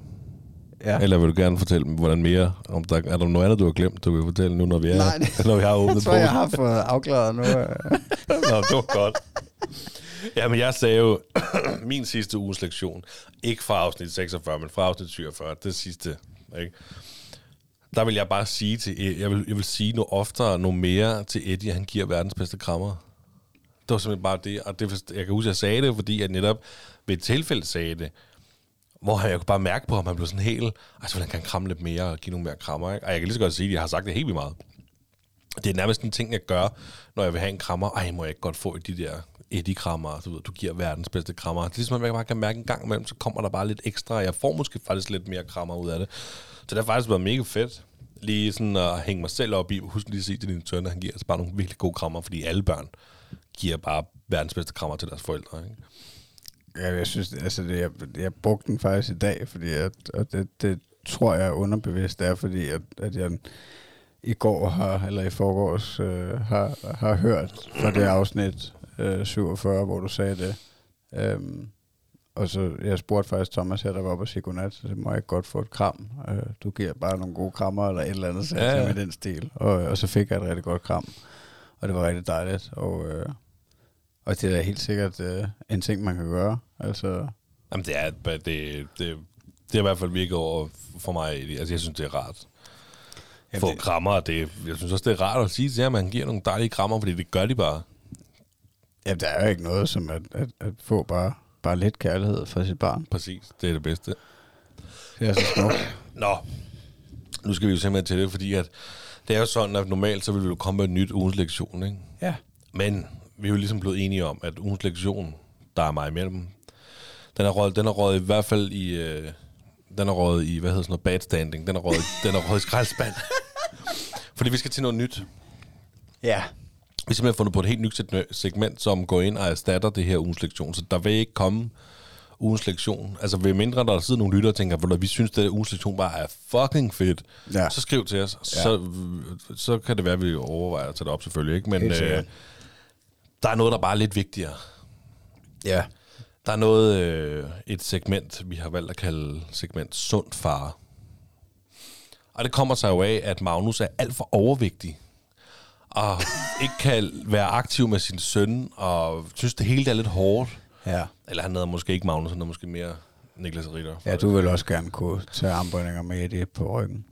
Ja. Eller vil du gerne fortælle mig, hvordan mere? Om der, er der noget andet, du har glemt, du vil fortælle nu, når vi, er, Nej, det- [laughs] når vi har Jeg åbnet tror, jeg har fået afklaret nu. øh. [laughs] Nå, det var godt. Jamen, jeg sagde jo [clears throat] min sidste uges lektion, ikke fra afsnit 46, men fra afsnit 47, det sidste, ikke? Der vil jeg bare sige til, jeg vil, jeg vil sige noget oftere, noget mere til Eddie, at han giver verdens bedste krammer. Det var simpelthen bare det, og det, jeg kan huske, at jeg sagde det, fordi jeg netop ved et tilfælde sagde det, hvor jeg kunne bare mærke på, at han blev sådan helt, altså, vil han kramme lidt mere og give nogle mere krammer, ikke? Og jeg kan lige så godt sige, at jeg har sagt det helt vildt meget. Det er nærmest en ting, jeg gør, når jeg vil have en krammer. Ej, må jeg ikke godt få de der Eddie-krammer, du ved, du giver verdens bedste krammer. Det er ligesom, at man bare kan mærke en gang imellem, så kommer der bare lidt ekstra. Jeg får måske faktisk lidt mere krammer ud af det. Så det har faktisk været mega fedt. Lige sådan at hænge mig selv op i. Husk lige at sige til din søn, han giver altså bare nogle virkelig gode krammer, fordi alle børn giver bare verdens bedste krammer til deres forældre. Ikke? Ja, jeg synes, altså det, jeg, jeg brugte den faktisk i dag, fordi at, og det, det tror jeg underbevidst er, fordi at, at jeg i går har, eller i forgårs, øh, har, har hørt fra det afsnit øh, 47, hvor du sagde det. Øhm, og så, jeg spurgte faktisk Thomas her, der var oppe og sige godnat, så må jeg ikke godt få et kram. Øh, du giver bare nogle gode krammer, eller et eller andet, ja, ja. ja. med den stil. Og, og så fik jeg et rigtig godt kram, og det var rigtig dejligt. Og, øh, Og det er da helt sikkert øh, en ting, man kan gøre. Altså, Jamen, det er, det, det, det, er i hvert fald virket over for mig. Altså, jeg synes, det er rart. Jamen, Få det- krammer, det, jeg synes også, det er rart at sige til jer, at man giver nogle dejlige krammer, fordi det gør de bare. ja, der er jo ikke noget som at, at, at få bare, bare lidt kærlighed fra sit barn. Præcis, det er det bedste. Det er så smukt. Nå, nu skal vi jo simpelthen til det, fordi at det er jo sådan, at normalt så vil vi jo komme med en nyt ugens lektion, ikke? Ja. Men vi er jo ligesom blevet enige om, at ugens lektion, der er mig imellem, den er røget, den er røget i hvert fald i, øh, den er røget i, hvad hedder sådan noget, bad standing, den er røget, [laughs] den er røget i skraldspand. Fordi vi skal til noget nyt. Ja. Vi har simpelthen fundet på et helt nyt seg- segment, som går ind og erstatter det her ugens lektion. Så der vil ikke komme ugens lektion. Altså ved mindre der sidder nogle lyttere og tænker, "Ved du, vi synes, at ugens lektion bare er fucking fedt. Ja. Så skriv til os. Så, så kan det være, at vi overvejer at tage det op selvfølgelig. Ikke? Men øh. Der er noget, der bare er lidt vigtigere. Ja. Der er noget, øh, et segment, vi har valgt at kalde segment sund far. Og det kommer sig jo af, at Magnus er alt for overvægtig. Og ikke kan være aktiv med sin søn, og synes, det hele er lidt hårdt. Ja. Eller han hedder måske ikke Magnus, han hedder måske mere Niklas Ritter. Ja, du vil også gerne kunne tage armbøjninger med det på ryggen.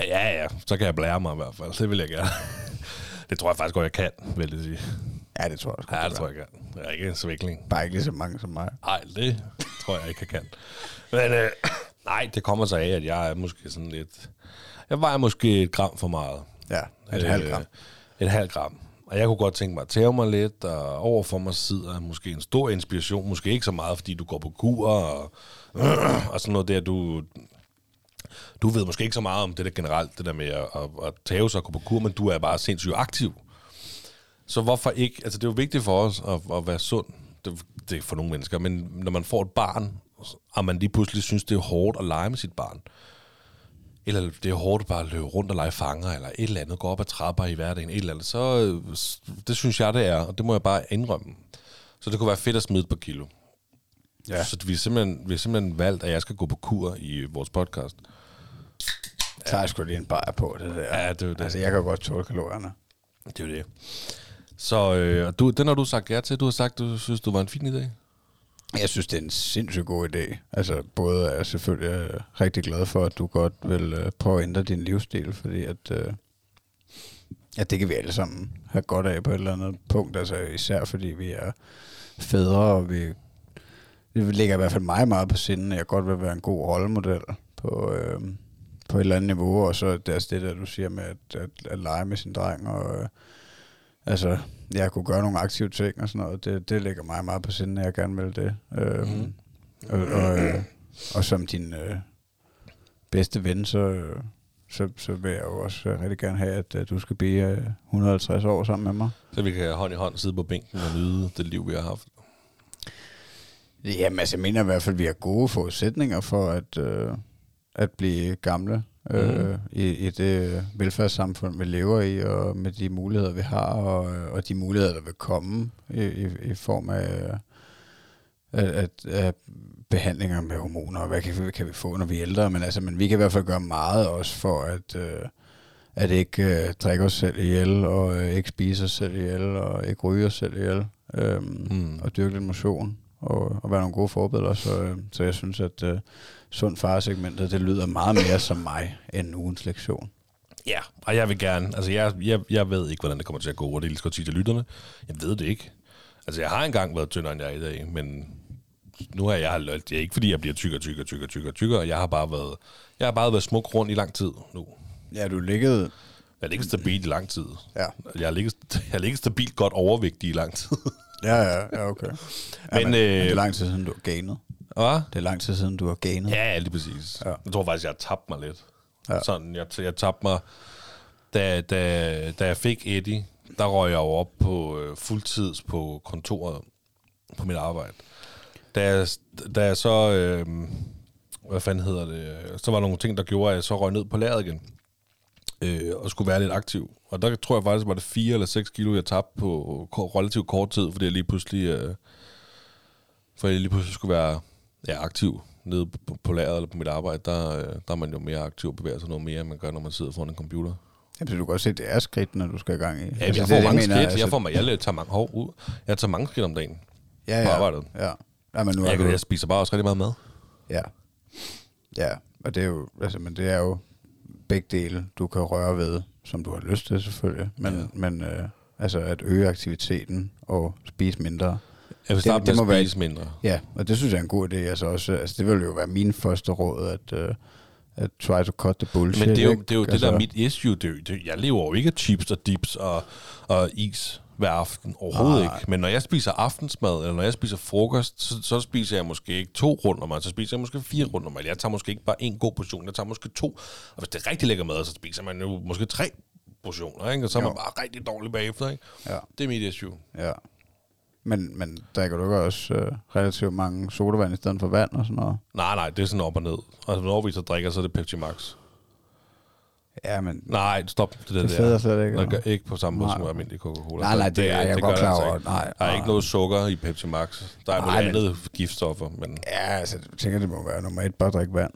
Ja, ja, så kan jeg blære mig i hvert fald. Det vil jeg gerne. det tror jeg faktisk godt, jeg kan, vil jeg sige. Ja, det tror jeg også. Ja, det tror jeg, kan. Jeg er ikke en svikling. Bare ikke lige så mange som mig. Nej, det tror jeg ikke, jeg kan. Men øh, nej, det kommer sig af, at jeg er måske sådan lidt... Jeg vejer måske et gram for meget. Ja, et Øh, halvt gram. Et halvt gram. Og jeg kunne godt tænke mig at tæve mig lidt, og overfor mig sidder måske en stor inspiration. Måske ikke så meget, fordi du går på kur, og, [clears throat] og sådan noget der, du... Du ved måske ikke så meget om det der generelt, det der med at, at, at sig og gå på kur, men du er bare sindssygt aktiv. Så hvorfor ikke? Altså, det er jo vigtigt for os at, at være sund. Det, det er for nogle mennesker. Men når man får et barn, og man lige pludselig synes, det er hårdt at lege med sit barn, eller det er hårdt bare at løbe rundt og lege fanger, eller et eller andet, gå op ad trapper i hverdagen, et eller andet, så øh, det synes jeg, det er, og det må jeg bare indrømme. Så det kunne være fedt at smide par kilo. Ja. Så vi har, simpelthen, vi har simpelthen valgt, at jeg skal gå på kur i vores podcast. Så tager jeg sgu lige en bajer på det der. Ja, det er det. Altså, jeg kan godt tåle kalorierne. Det er jo det. Så øh, og du, den har du sagt ja til. Du har sagt, du synes, du var en fin idé. Jeg synes, det er en sindssygt god idé. Altså, både er jeg selvfølgelig øh, rigtig glad for, at du godt vil øh, prøve at ændre din livsstil, fordi at, øh, at det kan vi alle sammen have godt af på et eller andet punkt. Altså, især fordi vi er fædre, og vi det ligger i hvert fald mig meget på sinden, at jeg godt vil være en god rollemodel på, øh, på et eller andet niveau, og så er det altså det der, du siger med at, at, at lege med sin dreng, og øh, altså, jeg kunne gøre nogle aktive ting og sådan noget, det, det ligger mig meget på sinden, at jeg gerne vil det. Øh, mm. og, og, øh, og som din øh, bedste ven, så, øh, så, så vil jeg jo også øh, rigtig gerne have, at øh, du skal blive øh, 150 år sammen med mig. Så vi kan hånd i hånd sidde på bænken og nyde det liv, vi har haft. Jamen, altså, jeg mener i hvert fald, at vi har gode forudsætninger for at, øh, at blive gamle øh, Mhm. i, i det velfærdssamfund, vi lever i, og med de muligheder, vi har, og, øh, og de muligheder, der vil komme i, i, i form af, af, af, behandlinger med hormoner, og hvad kan, vi- kan vi få, når vi er ældre. Men, altså, men vi kan i hvert fald gøre meget også for at... Øh, at ikke øh, drikke os selv ihjel, og øh, ikke spise os selv ihjel, og ikke ryge os selv ihjel, øhm, Mm. og dyrke lidt motion, og, og være nogle gode forbilleder. Så, øh, så jeg synes, at øh, sund farsegmentet, det lyder meget mere som mig, end ugens lektion. Ja, og jeg vil gerne, altså jeg, jeg, jeg ved ikke, hvordan det kommer til at gå, og det er lige så godt sige til lytterne. Jeg ved det ikke. Altså jeg har engang været tyndere, end jeg er i dag, men nu har jeg, det er ikke fordi, jeg bliver tykkere, tykkere, tykkere, tykkere, tykkere. Jeg har bare været, jeg har bare været smuk rundt i lang tid nu. Ja, du liggede... Jeg har ligget stabilt i lang tid. Ja, Jeg har ligget, [laughs] jeg har ligget stabilt godt overvægtig i lang tid. Ja, ja, ja okay. Ja, Men, men, øh, men det er lang tid siden, du har ganet. Hvad? Det er lang tid siden, du har ganet. Ja, lige præcis. Ja. Jeg tror faktisk, jeg har tabt mig lidt. Ja. Ja. Sådan, jeg, jeg tabte mig... Da, da, da jeg fik Eddie, der røg jeg jo op på øh, fuldtids på kontoret på mit arbejde. Da jeg, da jeg så... Øh, hvad fanden hedder det? Så var der nogle ting, der gjorde, at jeg så røg ned på lageret igen. Øh, og skulle være lidt aktiv. Og der tror jeg faktisk, var det 4 eller 6 kilo, jeg tabte på relativt kort tid, fordi jeg lige pludselig... Øh, for jeg lige pludselig skulle være ja, aktiv nede på, på lageret eller på mit arbejde, der, øh, der er man jo mere aktiv og bevæger sig noget mere, end man gør, når man sidder foran en computer. Jamen, så du kan godt se, at det er skridt, når du skal i gang i. Ja, altså, jeg det får er det, mange skridt. altså- Jeg, får, mig- jeg tager mange hår ud. Jeg tager mange skridt om dagen. ja, på ja, arbejdet. Ja. ja, men nu er Jeg, du, jeg spiser bare også rigtig meget mad. Ja. Ja, og det er jo, altså, men det er jo begge dele, du kan røre ved, som du har lyst til selvfølgelig, men, Ja. men øh, altså at øge aktiviteten og spise mindre. Jeg vil Det- starte det med må at være- spise mindre. Ja, og det synes jeg er en god idé. Altså, også, altså det vil jo være min første råd, at, øh, at try to cut the bullshit. Men det er jo, ikke? det, er jo altså, det, der er mit issue. Det jo- det, jeg lever jo ikke af chips og dips og, og is hver aften. Overhovedet Nej. ikke. Men når jeg spiser aftensmad, eller når jeg spiser frokost, så, så spiser jeg måske ikke to runder mad, så spiser jeg måske fire runder mad. Jeg tager måske ikke bare en god portion, jeg tager måske to. Og hvis det er rigtig lækker mad, så spiser man jo måske tre portioner, ikke? og så er man Jo. bare rigtig dårlig bagefter. Ikke? Ja, Det er mit issue. ja. Men, men drikker du ikke også øh, relativt mange sodavand i stedet for vand og sådan noget? Nej, nej, det er sådan op og ned. Og når vi så drikker, så er det Pepsi Max. Ja, men Nej, stop det der. det fedder slet ikke. Gør ikke på samme måde Nej. som almindelig Coca-Cola. Nej, nej, det er jeg godt det klar altså over. ikke. Nej, Der er nej. ikke noget sukker i Pepsi Max. Der er Nej, noget men- andet giftstoffer, men, Ja, altså, jeg tænker, det må være nummer et, bare drikke vand.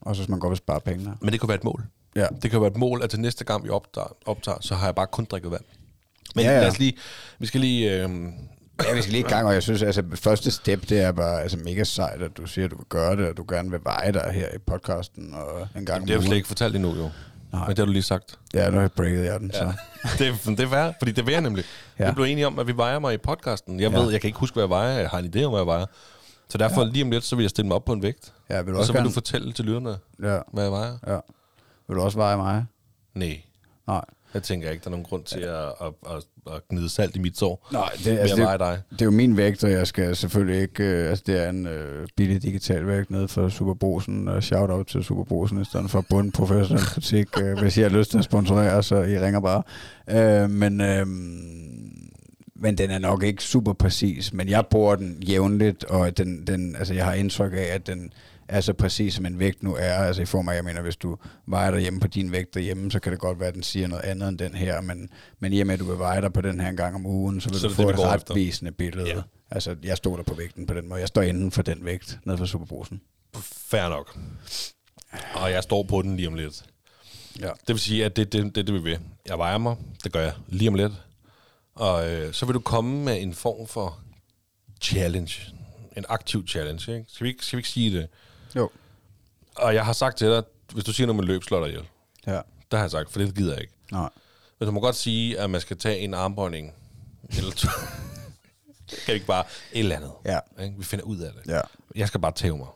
Og så hvis man godt vil spare penge. men det kan være et mål. Ja. Det kan være et mål, at til næste gang vi optager, optager så har jeg bare kun drikket vand. Men Ja, ja, lad os lige, vi skal lige, øh, Ja, vi skal lige i gang, og jeg synes, altså, første step, det er bare altså, mega sejt, at du siger, at du vil gøre det, og du gerne vil veje dig her i podcasten, og en gang det har om slet ikke fortalt endnu jo. Nej. Men det har du lige sagt. Ja, nu har jeg breaket den, så. [laughs] det, er, det er fair, fordi det vil jeg nemlig. Ja. Ja. Vi blev enige om, at vi vejer mig i podcasten. Jeg Ja. ved, jeg kan ikke huske, hvad jeg vejer. Jeg har en idé om, hvad jeg vejer. Så derfor ja. lige om lidt, så vil jeg stille mig op på en vægt. Ja, vil du Og også så vil gerne... du fortælle til lytterne, Ja, hvad jeg vejer. ja. Vil du også veje mig? Nej, Nej. Jeg tænker ikke, der er nogen grund til at, at, at, at gnide salt i mit sår. Nej, det, Altså, det, dig. det er jo min vægt, og jeg skal selvfølgelig ikke... Øh, altså, det er en øh, billig digital vægt nede for Superbrosen, og shout-out til Superbrosen, i stedet for bund professionel kritik. øh, [laughs] hvis I har lyst til at sponsorere, så I ringer bare. Øh, men... Øh, men den er nok ikke super præcis, men jeg bruger den jævnligt, og den, den, altså jeg har indtryk af, at den er så præcis, som en vægt nu er. Altså i form af, jeg mener, hvis du vejer dig hjemme på din vægt derhjemme, så kan det godt være, at den siger noget andet end den her, men, men i og med, at du vil veje dig på den her en gang om ugen, så vil Så du det få det, et retvisende billede. Ja. Altså, jeg stoler på vægten på den måde. Jeg står inden for den vægt, nede for Superbrusen. Fair nok. Og jeg står på den lige om lidt. Ja. Det vil sige, at det er det, det, det, vi vil. Jeg vejer mig. Det gør jeg lige om lidt. Og øh, så vil du komme med en form for challenge. En aktiv challenge, ikke? Skal vi ikke, skal vi ikke sige det? Jo. Og jeg har sagt til dig, hvis du siger noget med løb, slår dig ihjel. Ja. Det har jeg sagt, for det gider jeg ikke. Nej. Men du må godt sige, at man skal tage en armbøjning. Eller to. [laughs] kan ikke bare et eller andet? Ja. Ikke? Vi finder ud af det. Ja. Jeg skal bare tæve mig.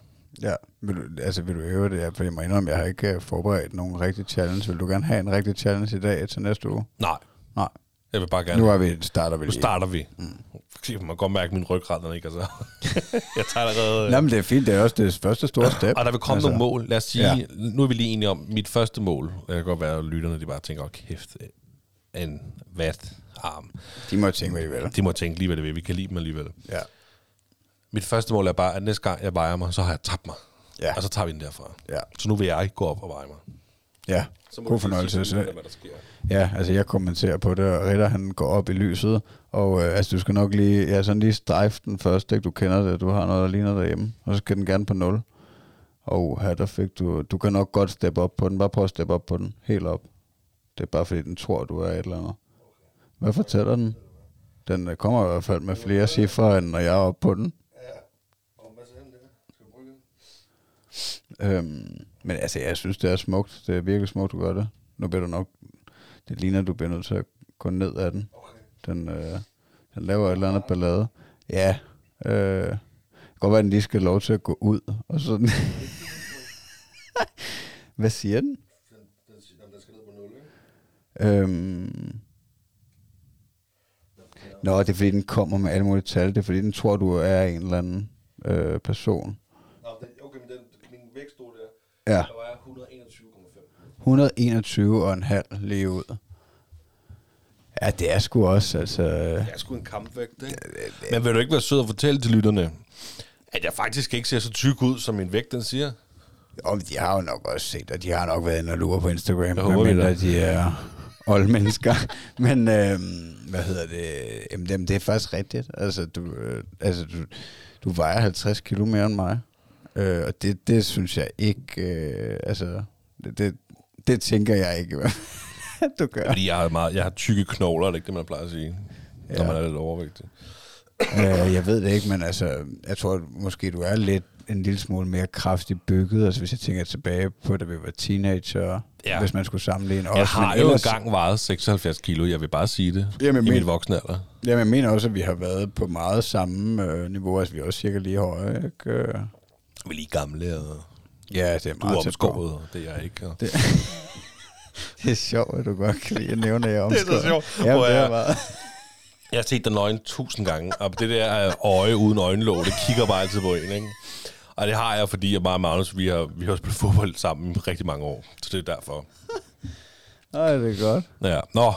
Ja, vil du, altså vil du øve det? For jeg må indrømme, jeg har ikke øh, forberedt nogen rigtig challenge. Vil du gerne have en rigtig challenge i dag til næste uge? Nej, Nej. Jeg vil bare gerne... Nu er vi, starter vi Nu lige. starter vi. Mm. Man kan godt mærke min ryggrad, den ikke altså. [laughs] jeg tager allerede... Nå, men det er fint. Det er også det første store step. og der vil komme altså, nogle mål. Lad os sige, ja. Nu er vi lige enige om, mit første mål, det kan godt være, at lytterne de bare tænker, åh kæft, en vat arm. De må tænke, hvad de vil. De må tænke lige, hvad det vil. Vi kan lide dem alligevel. Ja. Mit første mål er bare, at næste gang jeg vejer mig, så har jeg tabt mig. Ja. Og så tager vi den derfra. Ja. Så nu vil jeg ikke gå op og veje mig. Ja. Så må God fornøjelse. sige hvad der sker ja, altså jeg kommenterer på det, og Ritter han går op i lyset, og øh, altså du skal nok lige, ja, sådan lige strejfe den først, ikke? Du kender det, du har noget, der ligner derhjemme, og så skal den gerne på 0. Og her der fik du, du kan nok godt steppe op på den, bare prøv at steppe op på den, helt op. Det er bare fordi, den tror, du er et eller andet. Hvad fortæller den? Den øh, kommer i hvert fald med flere cifre, end når jeg er oppe på den. Øhm, men altså, jeg synes, det er smukt. Det er virkelig smukt, du gør det. Nu bliver du nok... Det ligner, du bliver nødt til at gå ned af den. Den, øh, den laver et eller andet ballade. Ja. Øh, godt være, at den lige skal have lov til at gå ud. Og sådan. [laughs] Hvad siger den? Øhm, Nå, det er fordi, den kommer med alle mulige tal. Det er fordi, den tror, du er en eller anden øh, person. Okay, men den, min vægt stod der. Ja. Der var 121,5. 121 og en halv lige ud. Ja, det er sgu også, altså... Jeg er sgu en kampvægt, ikke? Men vil du ikke være sød og fortælle til lytterne, at jeg faktisk ikke ser så tyk ud, som min vægt den siger? Jo, de har jo nok også set, og de har nok været inde og lure på Instagram, Jeg håber, vi medmindre det. de er old mennesker. [laughs] Men, øhm, hvad hedder det? Jamen, jamen, det er faktisk rigtigt. Altså, du, øh, altså, du, du vejer 50 kilo mere end mig. Øh, og det, det synes jeg ikke... Øh, altså, det, det, det tænker jeg ikke. [laughs] du gør. Fordi jeg har, meget, jeg har tykke knogler, er det ikke det, man plejer at sige, ja. når man er lidt overvægtig. øh, jeg ved det ikke, men altså, jeg tror måske, du er lidt en lille smule mere kraftigt bygget. Altså, hvis jeg tænker tilbage på, da vi var teenager, Ja. hvis man skulle sammenligne Jeg os. har men jo ellers- engang vejet 76 kilo, jeg vil bare sige det, Jamen, i men- mit voksne alder. Jamen, jeg mener også, at vi har været på meget samme øh, niveau. Altså, vi er også cirka lige høje, ikke? Vi er lige gamle, og Ja, det er meget omskåret, og det er jeg ikke. Og... Det, [laughs] det er sjovt, at du godt kan lide at nævne, at jeg er [laughs] Det er så omskåret. sjovt. Ja, Hvor det er jeg- meget. Jeg har set den nøgen tusind gange, og det der øh, øje uden øjenlåg, det kigger bare altid på en, ikke? Og det har jeg, fordi jeg bare og Magnus, vi har, vi har spillet fodbold sammen i rigtig mange år. Så det er derfor. [laughs] Nej, det er godt. Ja. Nå,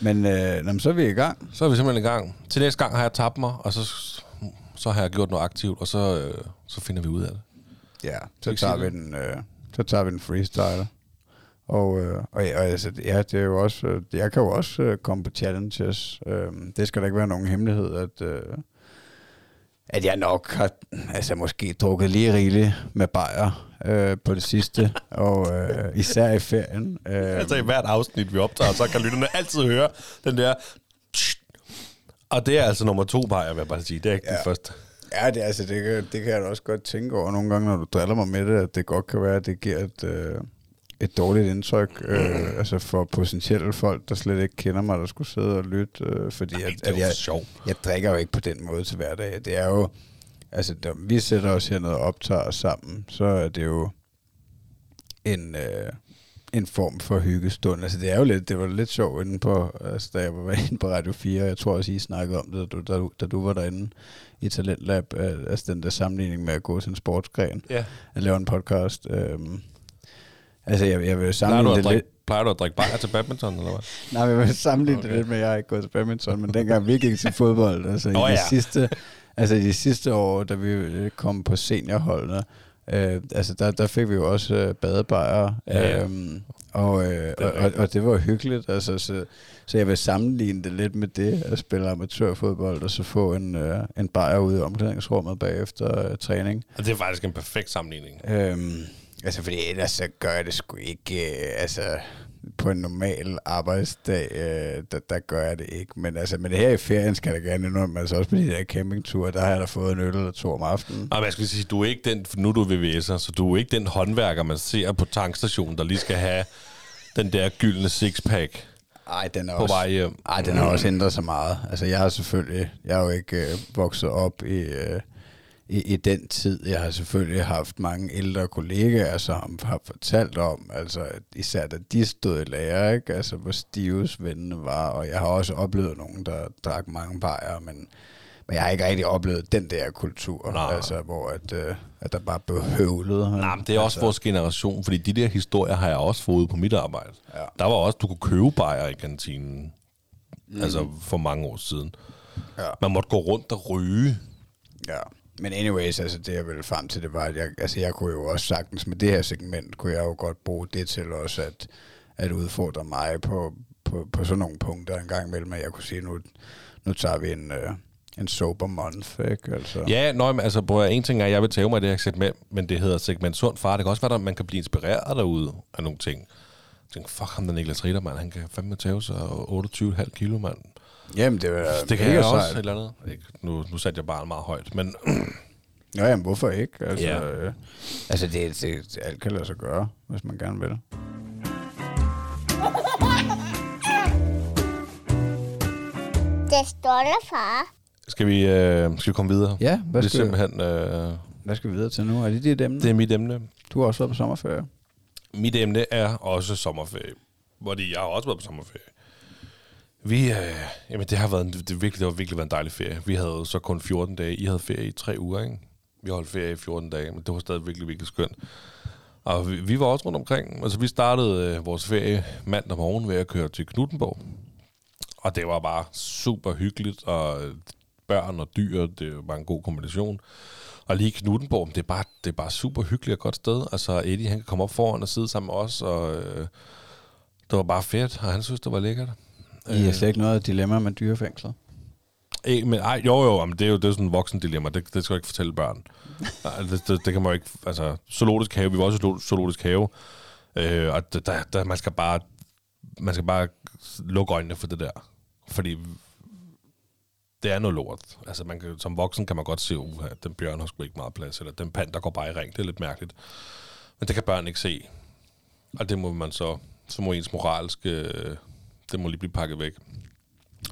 Men, øh, nå, men så er vi i gang. så er vi simpelthen i gang. Til næste gang har jeg tabt mig, og så, så har jeg gjort noget aktivt, og så, øh, så finder vi ud af det. Ja, så tager vi den, øh, så tager vi den freestyle. Og, øh, og, ja, og altså, ja, det er jo også, øh, jeg kan jo også øh, komme på challenges. Øh, det skal da ikke være nogen hemmelighed, at, øh, at jeg nok har, altså måske drukket lige rigeligt med bajer øh, på det sidste, [laughs] og øh, især i ferien. Øh, Altså i hvert afsnit, vi optager, så kan lytterne altid høre den der... Og det er altså nummer to bajer, vil jeg bare sige. Det er ikke ja. den første. Ja, det, altså, det, kan, det kan jeg da også godt tænke over nogle gange, når du driller mig med det, at det godt kan være, at det giver et, øh, et dårligt indtryk øh, altså for potentielle folk, der slet ikke kender mig, der skulle sidde og lytte. Øh, fordi at, Det er at jo jeg, sjovt. jeg drikker jo ikke på den måde til hverdag. Det er jo, altså, når vi sætter os hernede og optager os sammen, så er det jo en, øh, en form for hyggestund. Altså, det er jo lidt, det var lidt sjovt inde på, altså, da jeg var [laughs] inde på Radio 4, jeg tror også, I snakkede om det, da du, da du, da du var derinde i Talentlab, øh, altså den der sammenligning med at gå til en sportsgren, Ja. at lave en podcast. Øhm, altså, jeg, jeg vil sammenligne det lidt... plejer du at drikke bajer til badminton, eller hvad? [laughs] Nej, men jeg vil sammenligne Okay. det lidt med, at jeg har ikke gået til badminton, men dengang vi gik til fodbold, altså Nå i de ja. sidste, altså i de sidste år, da vi øh, kom på seniorholdene, øh, altså der, der fik vi jo også øh, badebajer, Ja, ja. øhm, og, øh, og, og, og det var hyggeligt, altså så, så jeg vil sammenligne det lidt med det, at spille amatørfodbold, og så få en, øh, en bajer ude i omklædningsrummet bagefter øh, træning. Og det er faktisk en perfekt sammenligning. Øhm, altså, fordi ellers så gør jeg det sgu ikke, øh, altså, på en normal arbejdsdag, øh, der, der gør jeg det ikke. Men altså, men her i ferien skal jeg gerne indrømme, altså også på de der campingture, der har jeg da fået en øl eller to om aftenen. Og jeg skal sige, du er ikke den, nu er du VVS'er, så du er ikke den håndværker, man ser på tankstationen, der lige skal have den der gyldne sixpack Ej, den er på også, vej hjem. ej, den har også ændret sig meget. Altså, jeg har selvfølgelig, jeg er jo ikke øh, vokset op i, øh, i, i den tid. Jeg har selvfølgelig haft mange ældre kollegaer, som har fortalt om, altså især da de stod i lære, ikke? Altså, hvor stive svendene var, og jeg har også oplevet nogen, der drak mange bajer, men, men jeg har ikke rigtig oplevet den der kultur, Nej. altså, hvor at, øh, at der bare blev [laughs] høvlet. Nej, men det er også altså, vores generation, fordi de der historier har jeg også fået på mit arbejde. Ja. Der var også, du kunne købe bajer i kantinen, mm. altså for mange år siden. Ja. Man måtte gå rundt og ryge. Ja, men anyways, altså det jeg ville frem til, det var, at jeg, altså jeg kunne jo også sagtens med det her segment, kunne jeg jo godt bruge det til også at, at udfordre mig på, på, på sådan nogle punkter en gang imellem, at jeg kunne sige, nu, nu tager vi en, øh, en sober month, ikke? Altså, Ja, nøj, men altså, prøv en ting er, at jeg vil tage mig det her segment, men det hedder segment sund far. Det kan også være, at man kan blive inspireret derude af nogle ting. Jeg tænker, fuck ham, der Niklas Ritter, mand. Han kan fandme tage sig 28,5 kilo, mand. Jamen, det var Det kan mega jeg også, et sejt. eller andet. Ikke, nu, nu satte jeg bare meget højt, men Nå, jamen, hvorfor ikke? Altså, Ja. øh, altså det, det, det, alt kan lade sig gøre, hvis man gerne vil. Det står der, far. skal vi, øh, skal vi komme videre? Ja, hvad det er skal, simpelthen, øh, hvad skal vi videre til nu? Er det dit emne? det er mit emne. Du har også været på sommerferie. Mit emne er også sommerferie. Fordi jeg har også været på sommerferie. Vi, øh, jamen det har været en, det, virkelig, det har virkelig været en dejlig ferie. Vi havde så kun 14 dage. I havde ferie i tre uger, ikke? Vi holdt ferie i 14 dage, men det var stadig virkelig, virkelig skønt. Og vi, vi var også rundt omkring. Altså, vi startede øh, vores ferie mandag morgen ved at køre til Knuttenborg. Og det var bare super hyggeligt, og børn og dyr, det var en god kombination. Og lige Knuttenborg, det er, bare, det er bare super hyggeligt og godt sted. Altså, Eddie, han kan komme op foran og sidde sammen med os, og øh, det var bare fedt, og han synes, det var lækkert. I har slet ikke noget dilemma med dyrefængslet. Ikke, men ej, jo jo, men det er jo det er sådan en voksen dilemma. Det, det skal jeg ikke fortælle børn. Ej, det, det, det, kan man jo ikke... Altså, zoologisk have, vi var også i zoologisk have. Øh, og der, der, man skal bare man skal bare lukke øjnene for det der. Fordi det er noget lort. Altså, man kan, som voksen kan man godt se, at den bjørn har sgu ikke meget plads, eller den pand, der går bare i ring. Det er lidt mærkeligt. Men det kan børn ikke se. Og det må man så, så må ens moralske, øh, det må lige blive pakket væk.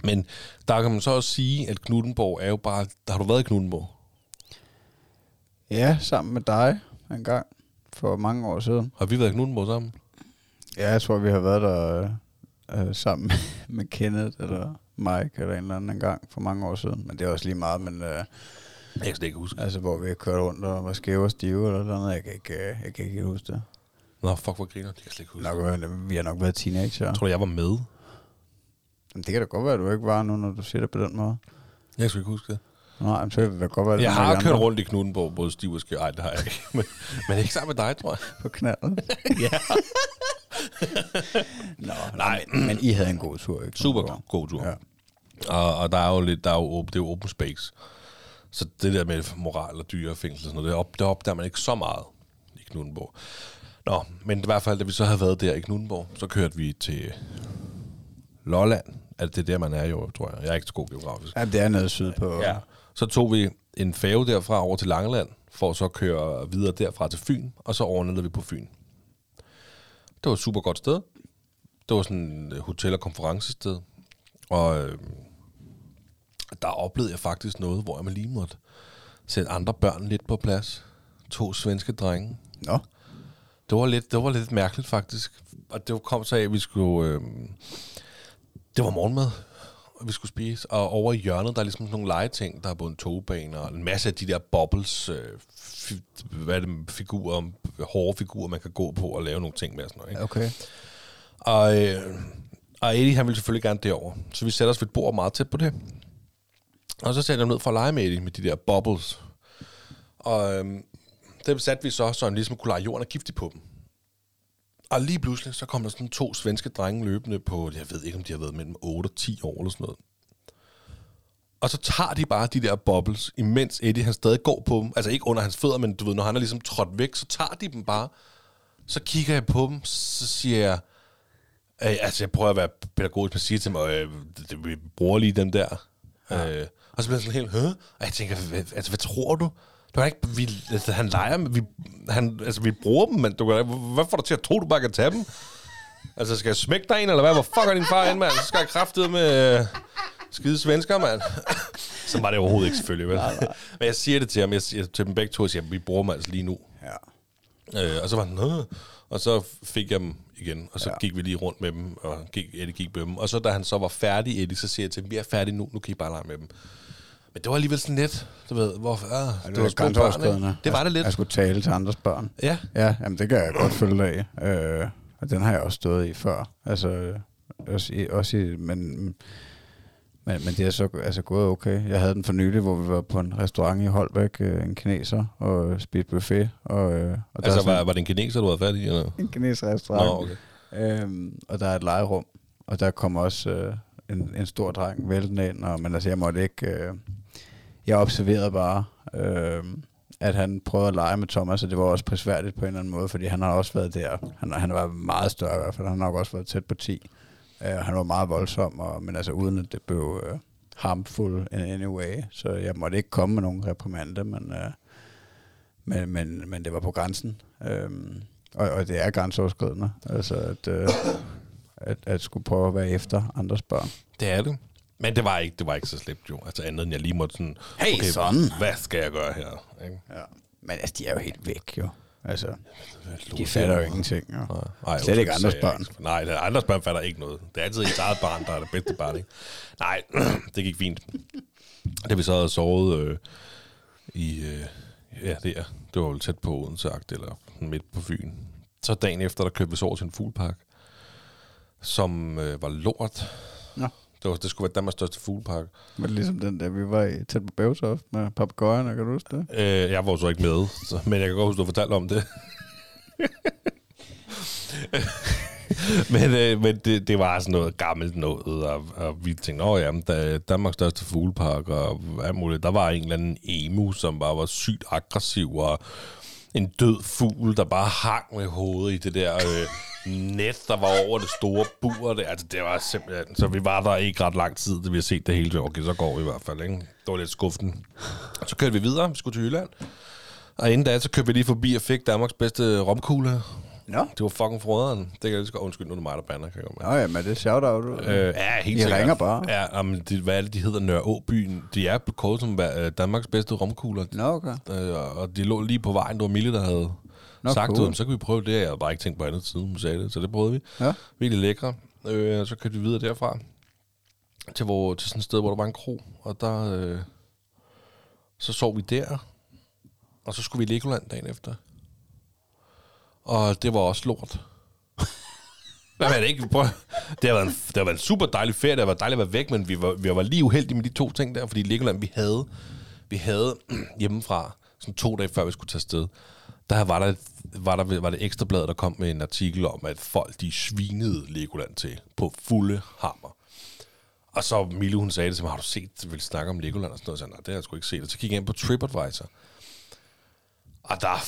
Men der kan man så også sige, at Knuttenborg er jo bare... Der har du været i Knuttenborg? Ja, sammen med dig en gang for mange år siden. Har vi været i Knuttenborg sammen? Ja, jeg tror, vi har været der øh, sammen [laughs] med Kenneth eller Mike eller en eller anden gang for mange år siden. Men det er også lige meget, men... Øh, Jeg kan ikke huske. altså, hvor vi kørte rundt og var skæve og stive eller noget. Jeg kan ikke, øh, jeg kan ikke huske det. Nå, fuck, hvor griner. Det kan jeg slet ikke huske. Nok, øh, vi har nok været teenager. Jeg tror, jeg var med. Men det kan da godt være, at du ikke var nu, når du siger det på den måde. Jeg skal ikke huske det. Nej, men så kan det da godt være, Jeg har kørt rundt i Knuttenborg, både stiv og skæv. Ej, det har jeg ikke. Men, men ikke sammen med dig, tror jeg. [laughs] på knaldet. [laughs] ja. Nå, Nej. men, men I havde en god tur, ikke? Super god tur. Ja. Og, og der er jo lidt, der er jo, det er jo open space. Så det der med moral og dyre og fængsel og sådan noget, det, op, det opdager man ikke så meget i Knuttenborg. Nå, men i hvert fald, da vi så havde været der i Knuttenborg, så kørte vi til Lolland. Altså, det er der, man er jo, tror jeg. Jeg er ikke så god geografisk. Ja, det er nede syd på... Ja. Så tog vi en færge derfra over til Langeland, for at så køre videre derfra til Fyn, og så overnattede vi på Fyn. Det var et super godt sted. Det var sådan et hotel- og konferencested. Og øh, der oplevede jeg faktisk noget, hvor jeg lige måtte sætte andre børn lidt på plads. To svenske drenge. Nå, Det var lidt, det var lidt mærkeligt faktisk. Og det kom så af, at vi skulle... Øh, det var morgenmad, og vi skulle spise. Og over i hjørnet, der er ligesom sådan nogle legeting. Der er både en togbane og en masse af de der bubbles, øh, fi, hvad er det, figurer, hårde figurer, man kan gå på og lave nogle ting med og sådan noget. Ikke? okay. Og, øh, og Eddie, han ville selvfølgelig gerne derover. Så vi sætter os ved et bord meget tæt på det. Og så sætter jeg ned for at lege med Eddie, med de der bubbles. Og øh, det satte vi så, så han ligesom kunne lege jorden og giftig på dem. Og lige pludselig, så kom der sådan to svenske drenge løbende på, jeg ved ikke, om de har været mellem 8 og 10 år eller sådan noget. Og så tager de bare de der bubbles, imens Eddie han stadig går på dem. Altså ikke under hans fødder, men du ved, når han er ligesom trådt væk, så tager de dem bare. Så kigger jeg på dem, så siger jeg, Øh, altså, jeg prøver at være pædagogisk, men siger til mig, øh, vi bruger lige dem der. Ja. Øh, og så bliver jeg sådan helt, Hø? Og jeg tænker, hvad, altså, hvad tror du? Du kan ikke, vi, altså, han leger, med- vi, han, altså, vi bruger dem, men du kan, hvad får du til at tro, du bare kan tage dem? Altså, skal jeg smække dig en, eller hvad? Hvor fuck er din far ind, mand? Så skal jeg kraftede med øh, skide svensker, mand. [laughs] så var det overhovedet ikke, selvfølgelig, vel? men jeg siger det til ham, jeg siger til dem begge to, jeg siger, vi bruger dem altså lige nu. Ja. Øh, og så var han, Nå. og så fik jeg dem igen, og så ja. Gik vi lige rundt med dem, og gik, Eddie gik med dem. Og så da han så var færdig, Eddie, så siger jeg til ham, vi er færdige nu, nu kan I bare lege med dem. Men det var alligevel sådan lidt, du ved, hvorfor? Ah, Ja, det, var små børn, grænseoverskridende. Det var det lidt. Jeg skulle tale til andres børn. Ja, Ja, jamen det kan jeg godt følge dig af. Øh, og den har jeg også stået i før. Altså, også i, også i men, men, men det er så altså, gået okay. Jeg havde den for nylig, hvor vi var på en restaurant i Holbæk, øh, en kineser, og øh, spiste buffet. Og, øh, og der altså sådan var, var det en kineser, du havde fat i? Eller? en kineser restaurant. Nå, okay. Øhm, og der er et legerum, og der kom også øh, en, en stor dreng væltende ind, og, men altså jeg måtte ikke... Øh, jeg observerede bare, øh, at han prøvede at lege med Thomas, og det var også prisværdigt på en eller anden måde, fordi han har også været der. Han, han var meget større i hvert fald, han har nok også været tæt på 10. Øh, han var meget voldsom, og, men altså uden at det blev øh, harmful in any way, så jeg måtte ikke komme med nogen reprimande, men, øh, men, men, men det var på grænsen. Øh, og, og det er grænseoverskridende, altså at, øh, at, at skulle prøve at være efter andres børn. Det er det. Men det var ikke, det var ikke så slemt jo. Altså andet end jeg lige måtte sådan, Hey, son. hvad skal jeg gøre her? Ikke? Ja. Men altså, de er jo helt væk, jo. Altså, de fatter jo ingenting, jo. Nej, nej, Slet ikke andres børn. ikke. Nej, andres børn fatter ikke noget. Det er altid ens eget barn, der er det bedste barn, ikke? Nej, [clears throat] det gik fint. Da vi så havde sovet øh, i... Øh, ja, det, er, det var jo tæt på Odense, eller midt på Fyn. Så dagen efter, der købte vi så over til en fuglepark, som øh, var lort. Det, var, det skulle være Danmarks største fuglepark. Men ligesom den der, vi var i tæt på Bævtoft med papegøjerne, kan du huske det? Øh, jeg var så ikke med, så, men jeg kan godt huske, du fortalte om det. [laughs] men øh, men det, det var sådan noget gammelt noget, og, og vi tænkte, åh ja, der er Danmarks største fuglepark, og hvad muligt. Der var en eller anden emu, som bare var sygt aggressiv, og en død fugl, der bare hang med hovedet i det der, øh, net, der var over det store bur. Det, altså, det var simpelthen... Så vi var der ikke ret lang tid, da vi har set det hele. Okay, så går vi i hvert fald, ikke? Det var lidt skuffen. Så kørte vi videre. Vi skulle til Jylland. Og inden da, så kørte vi lige forbi og fik Danmarks bedste romkugle. Nå. Det var fucking froderen. Det kan jeg lige så godt undskylde, nu er det mig, der bander, kan jeg. Nå ja, men det er shout-out. Øh, ja, helt I sikkert. ringer bare. Ja, men det, hvad er det, de hedder? Nørreåbyen. De er kåret som øh, Danmarks bedste romkugler. Nå, okay. Øh, og de lå lige på vejen. Det var Mille, der havde Nå, sagt cool. cool. så kan vi prøve det. Jeg havde bare ikke tænkt på andet siden, hun sagde det. Så det prøvede vi. Ja. Virkelig lækre. Øh, så kørte vi videre derfra til, hvor, til sådan et sted, hvor der var en kro. Og der... Øh, så sov vi der. Og så skulle vi i Legoland dagen efter. Og det var også lort. [laughs] Er det ikke? Prøv. Det har, været en, det har været en super dejlig ferie. Det har været dejligt at være væk, men vi var, vi var lige uheldige med de to ting der, fordi Legoland, vi havde, vi havde [clears throat] hjemmefra, sådan to dage før vi skulle tage afsted, der var der, var der var det ekstrabladet, der kom med en artikel om, at folk de svinede Legoland til på fulde hammer. Og så Mille, hun sagde det til mig, har du set, vil snakke om Legoland og sådan noget? Så jeg, nej, det har jeg sgu ikke set. Og så gik jeg ind på TripAdvisor. Og der,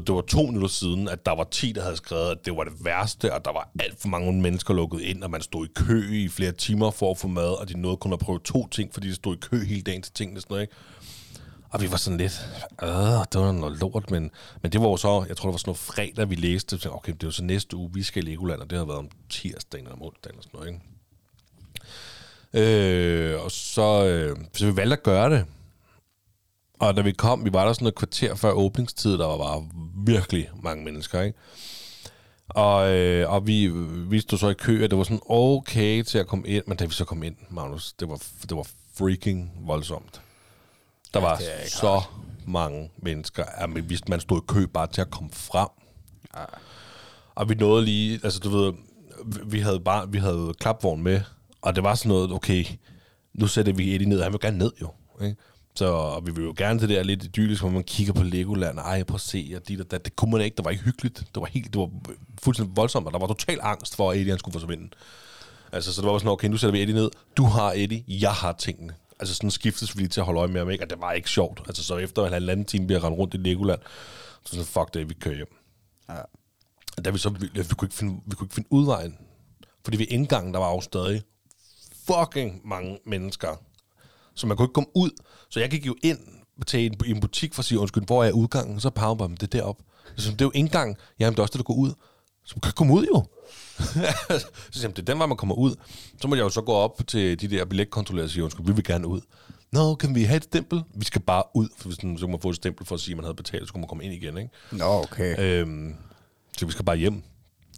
det var to minutter siden, at der var 10, der havde skrevet, at det var det værste, og der var alt for mange mennesker lukket ind, og man stod i kø i flere timer for at få mad, og de nåede kun at prøve to ting, fordi de stod i kø hele dagen til tingene og sådan noget, ikke? Og vi var sådan lidt, øh, det var noget lort, men, men det var jo så, jeg tror, det var sådan noget fredag, vi læste, så okay, det var så næste uge, vi skal i Legoland, og det havde været om tirsdagen eller om onsdagen og sådan noget, ikke? Øh, og så, øh, så vi valgte at gøre det. Og da vi kom, vi var der sådan et kvarter før åbningstid, der var bare virkelig mange mennesker, ikke? Og, øh, og vi, vi stod så i kø, og det var sådan okay til at komme ind, men da vi så kom ind, Magnus, det var, det var freaking voldsomt. Der var så mange mennesker, at man, hvis man stod i kø bare til at komme frem. Og vi nåede lige, altså du ved, vi havde bare, vi havde klapvogn med, og det var sådan noget, okay, nu sætter vi Eddie ned, han vil gerne ned jo, ikke? Så og vi vil jo gerne til det der lidt idyllisk, hvor man kigger på Legoland, ej, prøv at se, og dit og dat. Det kunne man ikke, det var ikke hyggeligt. Det var helt, det var fuldstændig voldsomt, og der var total angst for, at Eddie han skulle forsvinde. Altså, så det var sådan, okay, nu sætter vi Eddie ned. Du har Eddie, jeg har tingene. Altså sådan skiftes vi lige til at holde øje med ham, ikke? Og det var ikke sjovt. Altså, så efter en halvanden time, vi har rendt rundt i Legoland, så sådan, fuck det, vi kører hjem. Ja. Og Da vi så, vi, vi, kunne ikke finde, vi kunne ikke finde udvejen. Fordi ved indgangen, der var jo stadig fucking mange mennesker. Så man kunne ikke komme ud. Så jeg gik jo ind til en, en butik for at sige, undskyld, hvor er udgangen? Så pegede man, det er deroppe. Så det er jo indgang. Jamen, det er også det, der går ud. Så man kan komme ud jo. [laughs] så siger det er den vej, man kommer ud. Så må jeg jo så gå op til de der billetkontrollører og sige, undskyld, vi vil gerne ud. Nå, kan vi have et stempel? Vi skal bare ud, for hvis den, så kan man få et stempel for at sige, at man havde betalt, så kunne man komme ind igen, ikke? Nå, okay. Øhm, så vi skal bare hjem.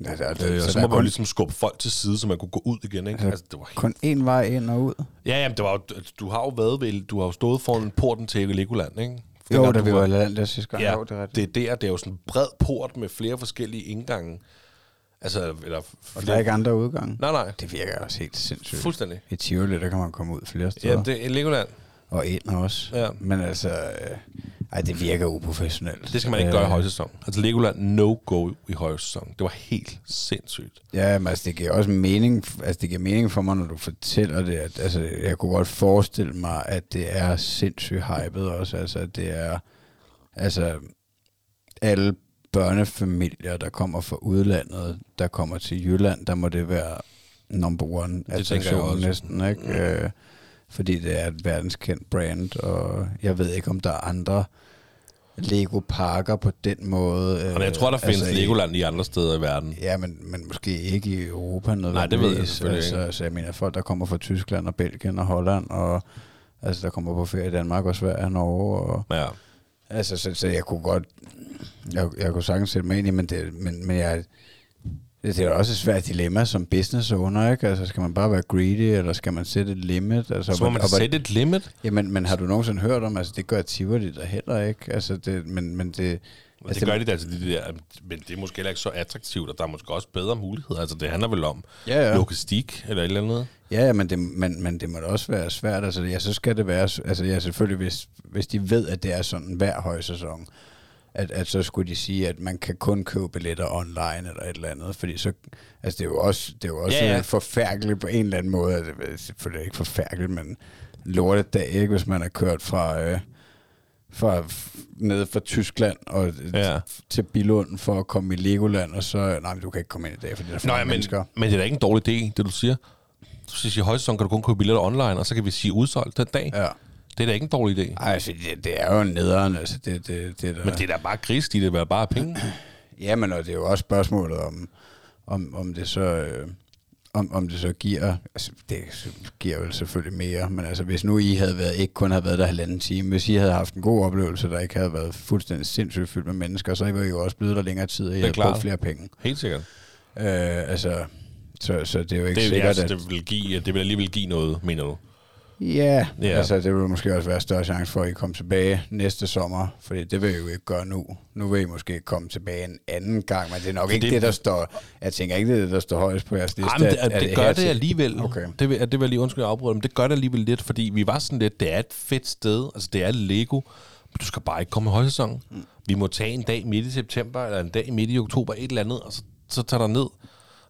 Ja, der, Øh, der, og så, så må man jo kun, ligesom skubbe folk til side, så man kunne gå ud igen, ikke? Altså, det var helt... kun én vej ind og ud. Ja, jamen, det var jo, altså, du har jo været ved, du har jo stået foran porten til Legoland, ikke? Jo, da du vi var i land der sidste gang. Ja, Jo, det er det er der, det er jo sådan en bred port med flere forskellige indgange. Altså, eller Og der er ikke andre udgange. Nej, nej. Det virker også helt sindssygt. Fuldstændig. I Tivoli, der kan man komme ud flere steder. Jamen, det er Legoland. Og ind også. Ja. Men altså, øh, ej, det virker uprofessionelt. Det skal man ikke gøre i højsæson. Altså, Legoland no-go i højsæson. Det var helt sindssygt. Ja, men altså, det giver også mening, altså, det giver mening for mig, når du fortæller det. At, altså, jeg kunne godt forestille mig, at det er sindssygt hypet også. Altså, at det er, altså, alle børnefamilier, der kommer fra udlandet, der kommer til Jylland, der må det være number one tænker jeg også. næsten, ikke? Øh, fordi det er et verdenskendt brand, og jeg ved ikke, om der er andre Lego-parker på den måde. Og jeg tror, der findes altså, Legoland i andre steder i verden. Ja, men, men måske ikke i Europa Nej, det ved jeg selvfølgelig altså, ikke. altså, jeg mener folk, der kommer fra Tyskland og Belgien og Holland, og altså, der kommer på ferie i Danmark og Sverige og Norge. Og, Ja. altså, så, så, jeg kunne godt, jeg, jeg kunne sagtens sætte mig ind i, men, det, men, men jeg, det er også et svært dilemma som business owner, ikke? Altså, skal man bare være greedy, eller skal man sætte et limit? Altså, Så må man og- sætte et limit. Jamen, men har du nogensinde hørt om, altså det gør Tivoli der heller ikke, altså det, men, men det... Altså, det gør de da altså de der, men det er måske heller ikke så attraktivt, og der er måske også bedre muligheder. Altså, det handler vel om Ja, ja. logistik eller et eller andet. Ja, ja, men det, men, men det må da også være svært. Altså, ja, så skal det være... Altså, ja, selvfølgelig, hvis, hvis de ved, at det er sådan hver højsæson, at, at så skulle de sige, at man kan kun købe billetter online eller et eller andet, fordi så... Altså, det er jo også, det er jo også Ja, ja, forfærdeligt på en eller anden måde. Det er selvfølgelig ikke forfærdeligt, men lortet dag, ikke? Hvis man er kørt fra... Øh, fra, nede fra Tyskland og Ja. til Bilund for at komme i Legoland, og så, nej, men du kan ikke komme ind i dag, fordi der er for Nå, ja, men, mennesker. men det er da ikke en dårlig idé, det du siger. Du siger, at i højsæson kan du kun købe billetter online, og så kan vi sige udsolgt den dag. Ja. Det er da ikke en dårlig idé. Ej, altså, det, det er jo nederen, altså, det, det, det, der, Men det er da bare gris, de det er bare penge. [clears throat] Ja, men og det er jo også spørgsmålet om, om, om det så... Øh, om, om det så giver, altså det giver vel selvfølgelig mere, men altså hvis nu I havde været, ikke kun havde været der halvanden time, hvis I havde haft en god oplevelse, der ikke havde været fuldstændig sindssygt fyldt med mennesker, så var I jo også blevet der længere tid, og I er havde klart. brugt flere penge. Helt sikkert. Øh, altså, så, så det er jo ikke Det, sikkert, altså, at... det, vil give, det vil alligevel give noget, mener du? Ja, Ja. yeah. altså det vil måske også være større chance for, at I kommer tilbage næste sommer, fordi det vil I jo ikke gøre nu. Nu vil I måske komme tilbage en anden gang, men det er nok ikke det- det, der står... Jeg tænker ikke, det er det, der står højst på jeres liste. Ej, men det, at- at det gør det alligevel. Okay. Det vil, det vil jeg lige undskylde, jeg afbryder, men det gør det alligevel lidt, fordi vi var sådan lidt, det er et fedt sted, altså det er Lego, men du skal bare ikke komme i højsæson. Mm. Vi må tage en dag midt i september, eller en dag midt i oktober, et eller andet, og så, så tager der ned.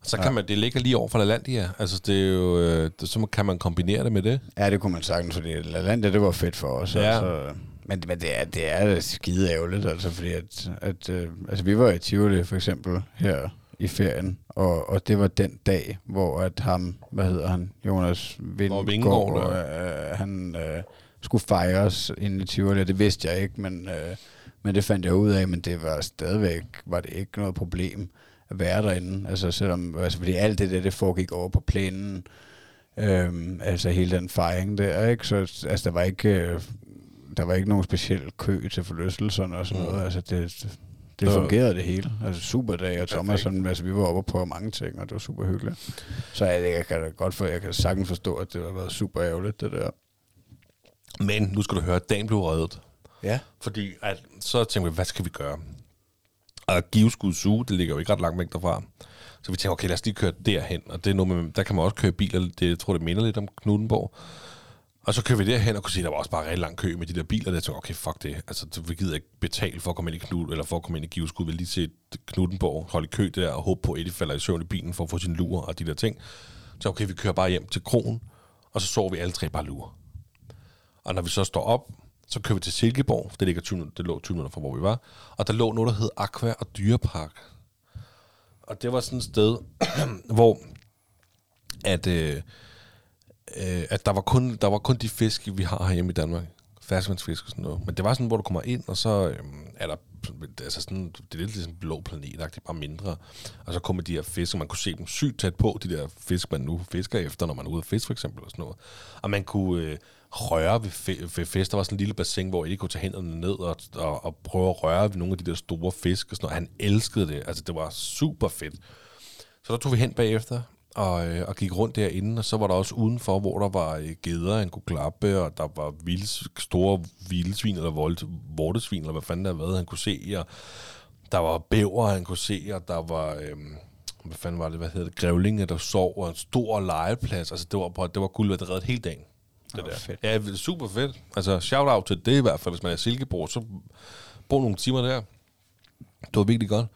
Så kan man, det ligger lige over for LaLandia. Altså, det er jo, øh, det, så kan man kombinere det med det. Ja, det kunne man sagtens, fordi LaLandia, det var fedt for os. Ja. Altså, men, men det er, det er skide ærgerligt, altså, fordi at, at øh, altså, vi var i Tivoli for eksempel her i ferien, og, og det var den dag, hvor at ham, hvad hedder han, Jonas Vindgaard, øh, han øh, skulle fejres inde i Tivoli, det vidste jeg ikke, men, øh, men det fandt jeg ud af, men det var stadigvæk, var det ikke noget problem at være derinde, altså selvom, altså fordi alt det der, det foregik over på plænen, Øhm, altså hele den fejring der, ikke? Så altså, der var ikke, øh, der var ikke nogen speciel kø til forlystelserne og sådan Mm. noget. Altså, det, det, fungerede det hele. Altså super dag, og Thomas, sådan, altså, vi var oppe på mange ting, og det var super hyggeligt. Så jeg, jeg kan da godt for, jeg kan sagtens forstå, at det har været super ærgerligt, det der. Men nu skal du høre, at dagen blev reddet. Ja. Fordi at, så tænkte vi, hvad skal vi gøre? Og Giveskud Suge, det ligger jo ikke ret langt væk derfra. Så vi tænker, okay, lad os lige køre derhen. Og det er noget med, der kan man også køre biler, det, jeg tror, det minder lidt om Knudenborg. Og så kører vi derhen og kunne se, at der var også bare rigtig lang kø med de der biler. Der tænkte okay, fuck det. Altså, vi gider ikke betale for at komme ind i Knud, eller for at komme ind i Giveskud. Vi vil lige se Knuttenborg holde i kø der og håbe på, at Eddie falder i søvn i bilen for at få sin lur og de der ting. Så okay, vi kører bare hjem til kronen, og så sover vi alle tre bare lur. Og når vi så står op, så kører vi til Silkeborg. Det, ligger 20, minutter- det lå 20 minutter fra, hvor vi var. Og der lå noget, der hed Aqua og Dyrepark. Og det var sådan et sted, [clears throat] hvor at, øh, øh, at der, var kun, der var kun de fisk, vi har herhjemme i Danmark. Ferskvandsfisk og sådan noget. Men det var sådan, hvor du kommer ind, og så øh, er der altså sådan, det er lidt ligesom blå planet, bare mindre. Og så kommer de her fisk, og man kunne se dem sygt tæt på, de der fisk, man nu fisker efter, når man er ude at fiske for eksempel, og sådan noget. Og man kunne øh, røre ved, fe- ved fisk. Der var sådan en lille bassin, hvor Eddie kunne tage hænderne ned og, og, og prøve at røre ved nogle af de der store fisk og sådan noget. Han elskede det. Altså, det var super fedt. Så der tog vi hen bagefter og, øh, og gik rundt derinde, og så var der også udenfor, hvor der var øh, geder, han kunne klappe, og der var vilds, store vildsvin, eller vold, vortesvin, eller hvad fanden der var, han kunne se, og der var bæver, han kunne se, og der var, øh, hvad fanden var det, hvad hedder det, grævlinge, der sov, og en stor legeplads, altså det var, på, det var guld, hvad det hele dagen. Det var der. fedt. Ja, er super fedt. Altså, shout out til det i hvert fald, hvis man er i Silkeborg, så brug nogle timer der. Det var virkelig godt.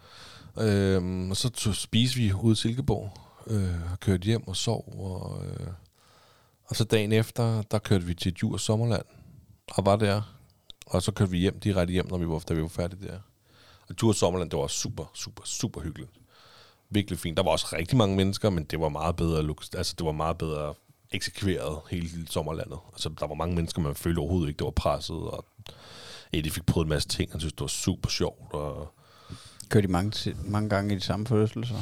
Øhm, og så spiste vi ude i Silkeborg, øh, og kørte hjem og sov. Og, øh, og så dagen efter, der kørte vi til Djurs Sommerland, og var der. Og så kørte vi hjem, direkte hjem, når vi var, da vi var færdige der. Og Djurs Sommerland, det var super, super, super hyggeligt. Virkelig fint. Der var også rigtig mange mennesker, men det var meget bedre, altså det var meget bedre eksekveret hele sommerlandet. Altså, der var mange mennesker, man følte overhovedet ikke, det var presset, og Eddie fik prøvet en masse ting, han synes, det var super sjovt, og Kørte de mange, mange gange i de samme forlystelser?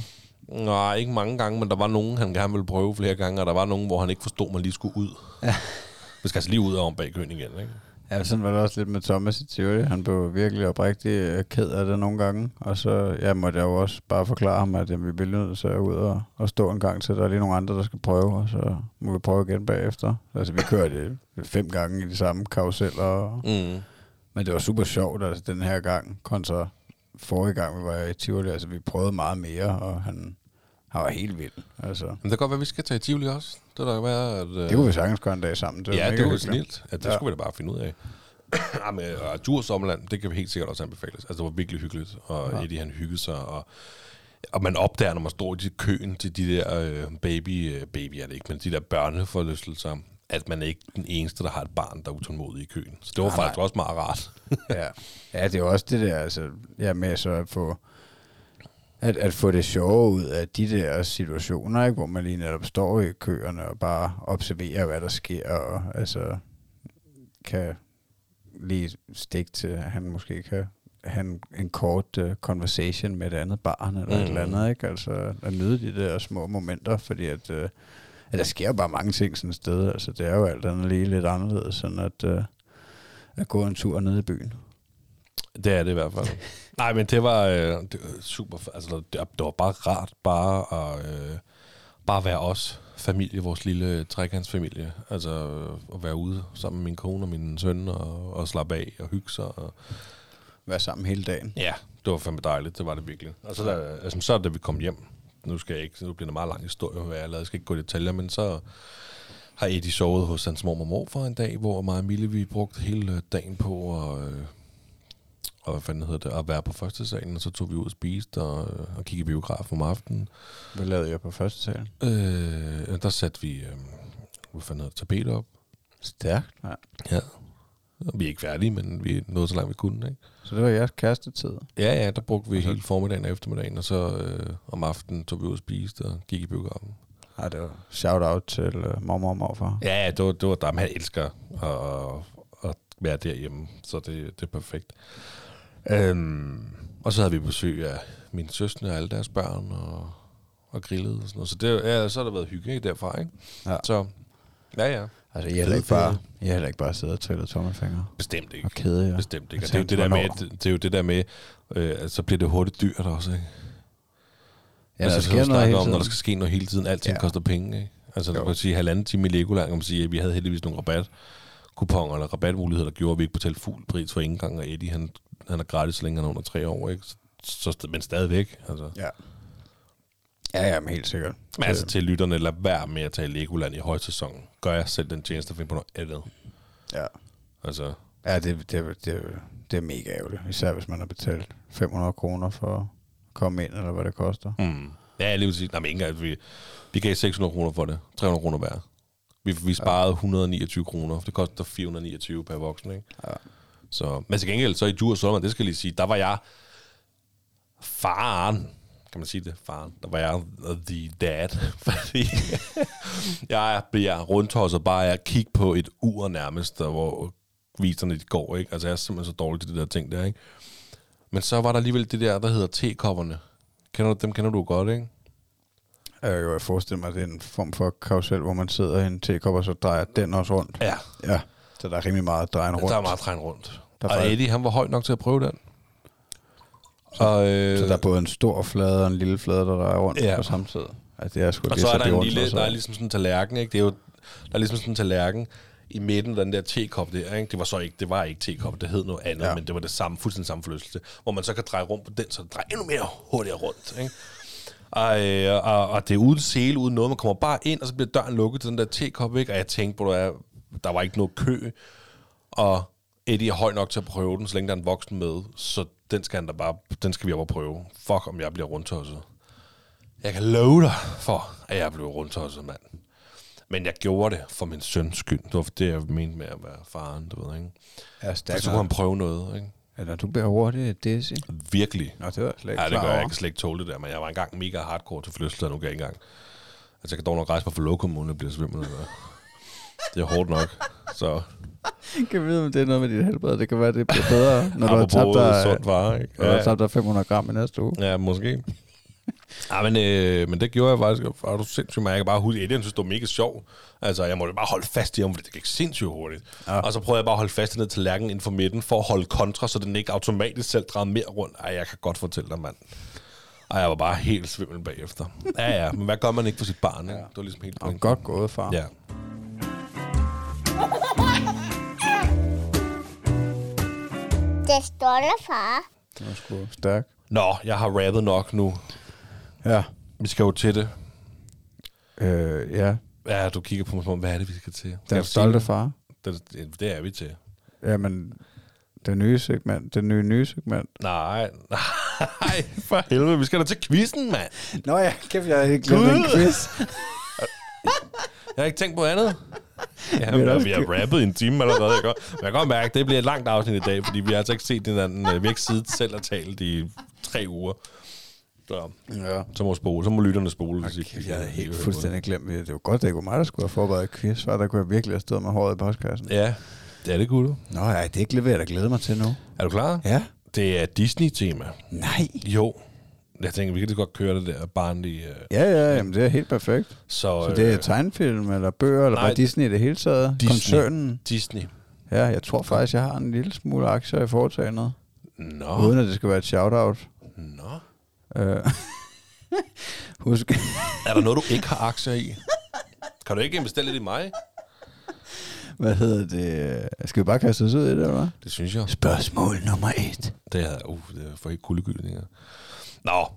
Nej, ikke mange gange, men der var nogen, han gerne ville prøve flere gange, og der var nogen, hvor han ikke forstod, at man lige skulle ud. Ja. Vi skal altså lige ud og om bag køen igen, ikke? Ja, sådan var det også lidt med Thomas i teori. Han blev virkelig oprigtig øh, ked af det nogle gange. Og så ja, måtte jeg jo også bare forklare ham, at jamen, vi bliver nødt til at ud og, og stå en gang til. Der er lige nogle andre, der skal prøve, og så må vi prøve igen bagefter. Altså, vi kørte det fem gange i de samme karuseller. Og, Mm. men det var super sjovt, altså den her gang, kontra forrige gang, vi var i Tivoli. Altså, vi prøvede meget mere, og han, han var helt vild. Altså, Men det kan godt være, at vi skal tage i Tivoli også. Det kan da være, at... øh, det kunne vi sagtens gøre en dag sammen. Det Ja, det var snilt. Ja, det Ja. skulle vi da bare finde ud af. ja, [coughs] men og Djurs det kan vi helt sikkert også anbefales. Altså, det var virkelig hyggeligt, og Ja. Eddie, han hyggede sig, og, og man opdager, når man står i køen til de der øh, baby, øh, baby er det ikke, men de der børneforlystelser, at man er ikke den eneste, der har et barn, der er utålmodig i køen. Så det var Nej, faktisk nej. også meget rart. ja. ja, det er også det der, altså, ja, med så at få, at, at få det sjove ud af de der situationer, ikke, hvor man lige netop står i køerne og bare observerer, hvad der sker, og altså kan lige stikke til, at han måske kan have en, en kort uh, conversation med et andet barn, eller mm. et Mm. eller andet, ikke? Altså at nyde de der små momenter, fordi at, uh, at der sker bare mange ting sådan et sted, altså det er jo alt andet lige lidt anderledes, sådan at, uh, at gå en tur ned i byen. Det er det i hvert fald. [laughs] Nej, men det var, øh, det var super. Altså, det, det var bare rart bare at, øh, bare være os, familie, vores lille trekantsfamilie. Altså øh, at være ude sammen med min kone og min søn og, og slappe af og hygge sig. Og, Være sammen hele dagen. ja, det var fandme dejligt. Det var det virkelig. Og så, da, altså, så da vi kom hjem, nu skal jeg ikke, nu bliver det en meget lang historie, hvad jeg lavede. Jeg skal ikke gå i detaljer, men så har Eddie sovet hos hans mor og mor for en dag, hvor mig og Mille, vi brugte hele dagen på at, øh, og hvad fanden hedder det, at være på første salen, og så tog vi ud og spiste og, øh, og kiggede i biograf om aftenen. Hvad lavede jeg på første sal? Øh, der satte vi, øh, hvad fanden hedder det, tapet op. Stærkt, ja. Ja. Og vi er ikke færdige, men vi nåede så langt vi kunne, ikke? Så det var jeres kærestetid. Ja, ja, der brugte vi Og så- hele formiddagen og eftermiddagen, og så øh, om aftenen tog vi ud og spiste og gik i biografen. Ej, det var shout-out til uh, mormor og morfar. Ja, ja, det var, det var dem, han elsker at, at være derhjemme, så det, det er perfekt. Øhm, og så havde vi besøg af mine søstre og alle deres børn, og, og grillet og sådan noget. Så det, ja, så har der været hygge ikke, derfra, ikke? Ja. Så, ja, ja. Altså, har heller ikke bare, har heller ikke bare siddet og trillet tommelfingre Bestemt ikke. og kede jer. Bestemt ikke. Og Jeg det er jo det der med, det, det er jo det der med, øh, at så bliver det hurtigt dyrt også, ikke? Ja, altså, der så sker noget hele om, når der tiden. skal ske noget hele tiden. Alting Ja. koster penge, ikke? Altså, Jo. kan sige, halvanden time i Legoland, kan man sige, at vi havde heldigvis nogle rabat kuponer eller rabatmuligheder, der gjorde, at vi ikke betalte fuld pris for ingen gang, og Eddie, han, han er gratis så længe han er under tre år, ikke? Så, så, men stadigvæk, altså. Ja. Ja, ja, men helt sikkert. Men altså til lytterne, lad være med at tage Legoland i højsæsonen. Gør jeg selv den tjeneste at finde på noget andet. Ja, Altså, ja det, det, det, det er mega ærgerligt. Især hvis man har betalt 500 kroner for at komme ind, eller hvad det koster. mm. Ja, lige vil sige, nej, men ikke engang, vi, vi gav 600 kroner for det. 300 kroner hver. Vi, vi sparede 129 kroner. Det koster 429 per voksen, ikke? Ja. Så, men til gengæld, så i Djur Sommer, det skal jeg lige sige, der var jeg faren, kan man sige det, faren, der var jeg the dad, [laughs] fordi jeg bliver rundtosset bare af at kigge på et ur nærmest, der hvor viserne de går, ikke? Altså jeg er simpelthen så dårlig til det der ting der, ikke? Men så var der alligevel det der, der hedder tekopperne. Kender du, dem kender du godt, ikke? Jeg kan jo forestille mig, at det er en form for karusel, hvor man sidder i en tekop, og så drejer den også rundt. Ja, Ja, så der er rimelig meget drejen rundt. der er meget træn rundt. Der er og faktisk- Eddie, han var høj nok til at prøve den. Og, øh, Så der er både en stor flade og en lille flade, der drejer rundt Ja. på samme tid. Altså, det er sgu Og så er der de en lille, så- der er ligesom sådan en tallerken, ikke? Det er jo, der er ligesom sådan en tallerken i midten af den der tekop der, ikke? Det var så ikke, det var ikke tekop, det hed noget andet, Ja. ja. men det var det samme, fuldstændig samme forlystelse, hvor man så kan dreje rundt på den, så det drejer endnu mere hurtigere rundt, ikke? Og, øh, og, og det er uden sele, uden noget. Man kommer bare ind, og så bliver døren lukket til den der tekop, ikke? Og jeg tænkte på, at der var ikke noget kø. Og Eddie er høj nok til at prøve den, så længe der er en voksen med. Så den skal, han da bare, den skal vi op og prøve. Fuck, om jeg bliver rundtosset. Jeg kan love dig for, at jeg blev rundtosset, mand. Men jeg gjorde det for min søns skyld. Det var det, jeg mente med at være faren, du ved, ikke? Ja, stærkt. så kunne han prøve noget, ikke? Eller du bliver hurtigt dizzy. Virkelig. Nå, det var jeg slet ikke Ja, det gør jeg. Jeg kan slet ikke tåle det der, men jeg var engang mega hardcore til fødselsdag, nu kan jeg ikke engang. Altså, jeg kan dog nok rejse mig for lokummålen, og bliver svimmel. eller- Det er hårdt nok. Så kan vide, om det er noget med dit helbred. Det kan være, det bliver bedre, når du har tabt dig, sundt varer, ikke? har tabt dig 500 gram i næste uge. Ja, måske. Ja, men, øh, men det gjorde jeg faktisk. Og du sindssygt, men jeg kan bare huske, jeg synes, det var mega sjov. Altså, jeg måtte bare holde fast i ham, fordi det gik sindssygt hurtigt. Ja. Ja. Og så prøvede jeg bare at holde fast ned til lærken inden for midten, for at holde kontra, så den ikke automatisk selv drejede mere rundt. Ej, jeg kan godt fortælle dig, mand. Ej, jeg var bare helt svimmel bagefter. Ja, ja, men hvad gør man ikke for sit barn, ikke? Ja. Det var ligesom helt Og godt gået, far. Ja. Det er stolte far. Det var sgu stærkt. Nå, jeg har rappet nok nu. Ja. Vi skal jo til det. Øh, ja. Ja, du kigger på mig som om, hvad er det, vi skal til? Skal Den stolte far. Det, det, det er vi til. Jamen, det nye segment. Det nye nye segment. Nej, nej, for helvede, vi skal da til quizzen, mand. Nå ja, kæft, jeg har ikke glemt en quiz. Jeg har ikke tænkt på andet. Ja, Vi men, vi har rappet i en time allerede. Jeg kan, godt- men jeg kan godt mærke, at det bliver et langt afsnit i dag, fordi vi har altså ikke set hinanden. øh, Vi har ikke siddet selv og talt i tre uger. Så, Ja. så må, spole, så må lytterne spole. hvis Okay, ikke- jeg havde helt fuldstændig glemt det. Det var godt, det ikke var mig, der skulle have forberedt et quiz, for der kunne jeg virkelig have stået med håret i postkassen. Ja, det er det kunne du. Nå, ja, det er ikke leveret, jeg glæder mig til nu. Er du klar? Ja? Det er Disney-tema. Nej. Jo. Jeg tænker, vi kan lige godt køre det der barnlige... Uh, Ja, ja, jamen, det er helt perfekt. så, Så det er tegnefilm, eller bøger, eller nej, bare Disney i det hele taget? Disney. Koncernen? Disney. Ja, jeg tror faktisk, jeg har en lille smule aktier i foretagendet. Nå. Uden at det skal være et shout-out. Nå. Øh. [laughs] Husk, Er der noget, du ikke har aktier i? Kan du ikke investere lidt i mig? hvad hedder det? Skal vi bare kaste os ud i det, eller hvad? Det synes jeg. Spørgsmål nummer et. Det er, uh, det er for ikke kuldegyldinger. Nå.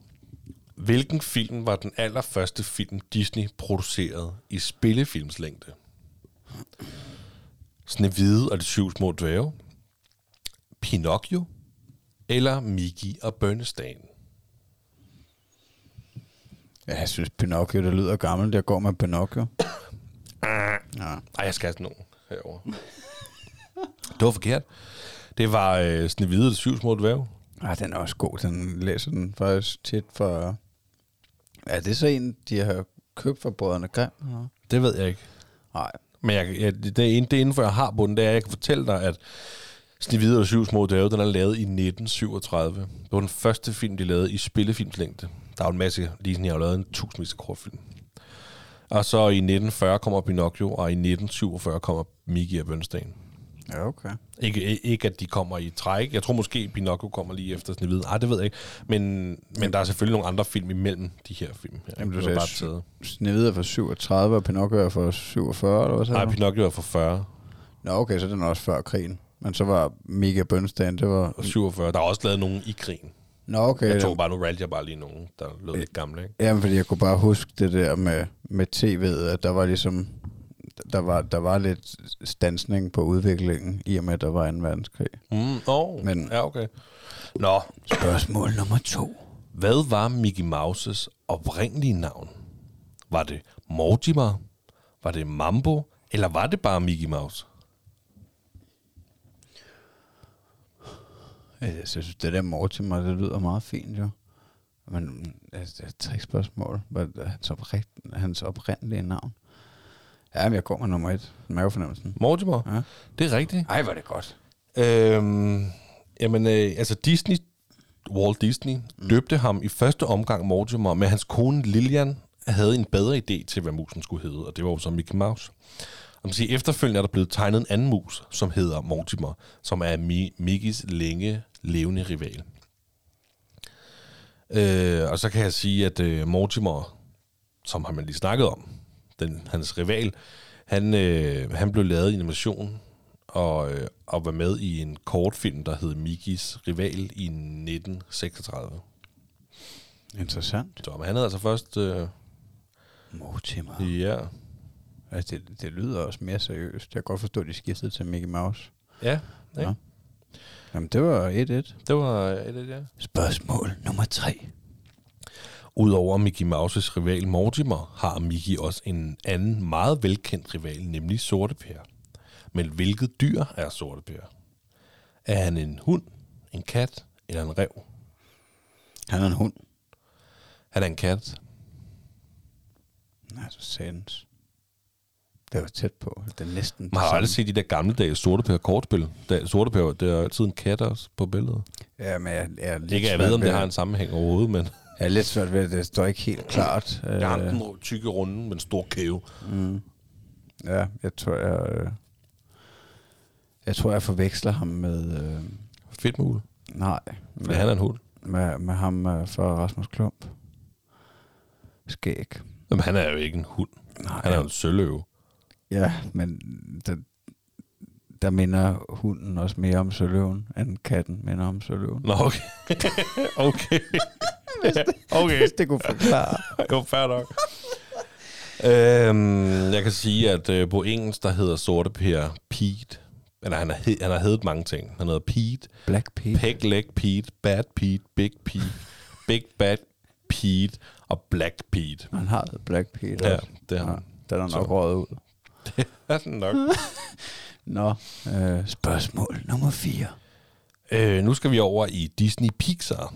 Hvilken film var den allerførste film, Disney producerede i spillefilmslængde? Snevide og de syv små dvæve? Pinocchio? Eller Mickey og Bernstein? Ja, jeg synes Pinocchio, det lyder gammelt. Jeg går med Pinocchio. [coughs] Ja. Ej, jeg skal have sådan nogen herovre. det var forkert. Det var øh, Snevide og de syv små dvæve. Ah, den er også god. Den læser den faktisk tit for... Er det så en, de har købt for brødrene Grimm? Det ved jeg ikke. Nej. Men jeg, jeg, det, er, det eneste, jeg har på den, det er, at jeg kan fortælle dig, at Snevide og syv små dvæve, den er lavet i 1937. Det var den første film, de lavede i spillefilmslængde. Der er jo en masse, Disney har jo lavet en tusindvis af kortfilm. Og så i 1940 kommer Pinocchio, og i 1947 kommer Mickey og Bernstein. Ja, okay. Ikke, ikke at de kommer i træk. Jeg tror måske, Pinocchio kommer lige efter Snevide. Ej, det ved jeg ikke. Men, men der er selvfølgelig nogle andre film imellem de her film. her. Jamen, du sagde. Snevide er fra 37, og Pinocchio er fra 47, eller hvad sagde Nej? Pinocchio er fra 40 Nå, okay, så den er også før krigen. Men så var Mega Bernstein, det var... og 47. Der er også lavet nogen i krigen. Nå, okay. Jeg tog bare, nu valgte jeg bare lige nogen, der lød lidt gamle, ikke? Jamen, fordi jeg kunne bare huske det der med, med tv'et, at der var ligesom... Der var, der var lidt stansning på udviklingen, i og med, at der var en verdenskrig. Mm, oh, Men- ja, okay. Nå, Spørgsmål nummer to. hvad var Mickey Mouses oprindelige navn? Var det Mortimer? Var det Mambo? Eller var det bare Mickey Mouse? Jeg synes, det der Mortimer, det lyder meget fint, jo. Men altså, det er tre spørgsmål. Hvad er hans, oprigt, hans oprindelige navn? Ja, men jeg går med nummer et. Mavefornemmelsen. Mortimer? Ja. Det er rigtigt. Ej, var det godt. Øhm, jamen, øh, altså Disney, Walt Disney, mm. døbte ham i første omgang Mortimer, men hans kone Lillian havde en bedre idé til, hvad musen skulle hedde, og det var jo så Mickey Mouse. Og man siger, efterfølgende er der blevet tegnet en anden mus, som hedder Mortimer, som er Mi- Mickeys længe levende rival. Øh, og så kan jeg sige, at øh, Mortimer, som har man lige snakket om, den, hans rival, han, øh, han blev lavet i animation og, øh, og var med i en kortfilm, der hed Mickeys rival i 1936. Interessant. Så men han havde altså først... Øh, Mortimer. ja. Altså, det, det lyder også mere seriøst. Jeg kan godt forstå, at de skiftede til Mickey Mouse. Ja, ja. Ja. Jamen, det var 1-1. det var et af ja. Spørgsmål nummer 3. Udover Mickey Mouses rival Mortimer, har Mickey også en anden meget velkendt rival, nemlig Sorte Per. Men hvilket dyr er Sorte Per? Er han en hund, en kat eller en rev? Han er en hund. Han er en kat. Nej, så sands. Det var tæt på. Det er næsten Man har aldrig set de der gamle dage Sorte Per kortspil. Da, Sorte Per, det er altid en kat også på billedet. Ja, men jeg, jeg er lidt Ikke, jeg ved, om det har en sammenhæng overhovedet, men Jeg er lidt svært ved, at det står ikke helt klart. jeg har Øh, den tykke runde med en stor kæve. mm. Ja, jeg tror, jeg... Øh, jeg tror, jeg forveksler ham med... Øh, Fedt mul. nej, Men med, han er en hund. med, med ham øh, fra Rasmus Klump. Skæg. Jamen, han er jo ikke en hund. Nej, Han er jo en søløve. Ja, men der, der minder hunden også mere om søløven, end katten minder om søløven. Nå, okay. [laughs] okay. [laughs] [laughs] okay. Hvis det kunne forklare. [laughs] jo, fair nok. øhm, jeg kan sige, at øh, på engelsk, der hedder Sorte Per Pete. Eller han, er, han har heddet mange ting. Han hedder Pete, Black Pete. Peg Leg Pete, Bad Pete, Big Pete, Big Bad Pete og Black Pete. Han har Black Pete Ja, også. det har Ja, han. den er nok røget ud. er den nok. Nå, øh, spørgsmål nummer 4. øh, nu skal vi over i Disney Pixar.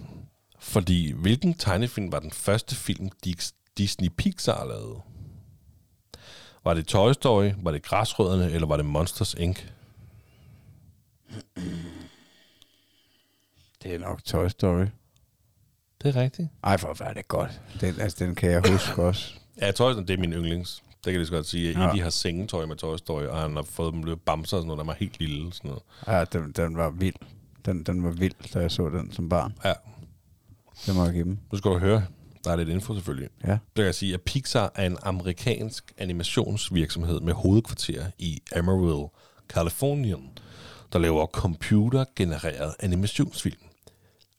Fordi hvilken tegnefilm var den første film, Dis- Disney Pixar lavede? Var det Toy Story, var det Græsrødderne, eller var det Monsters Inc.? Det er nok Toy Story. Det er rigtigt. Ej, for hvad er det godt. Den, altså, den kan jeg huske [coughs] også. Ja, Toy Story, det er min yndlings. Det kan jeg så godt sige. Ja. De har sengetøj med Toy Story, og han har fået dem løbet bamser og sådan noget, der var helt lille. Sådan noget. Ja, den, den var vild. Den, den var vild, da jeg så den som barn. Ja, Det må jeg give dem. nu skal du høre. Der er lidt info selvfølgelig. Ja. Det kan jeg sige, at Pixar er en amerikansk animationsvirksomhed med hovedkvarter i Amarillo, Kalifornien, der laver computergenereret animationsfilm.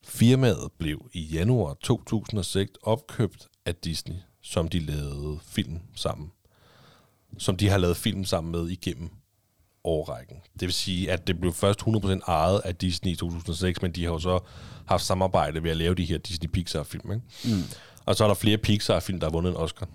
Firmaet blev i januar 2006 opkøbt af Disney, som de lavede film sammen. Som de har lavet film sammen med igennem årrækken. Det vil sige, at det blev først 100% ejet af Disney i 2006, men de har jo så haft samarbejde ved at lave de her Disney Pixar-film. Ikke? Mm. Og så er der flere Pixar-film, der har vundet en Oscar.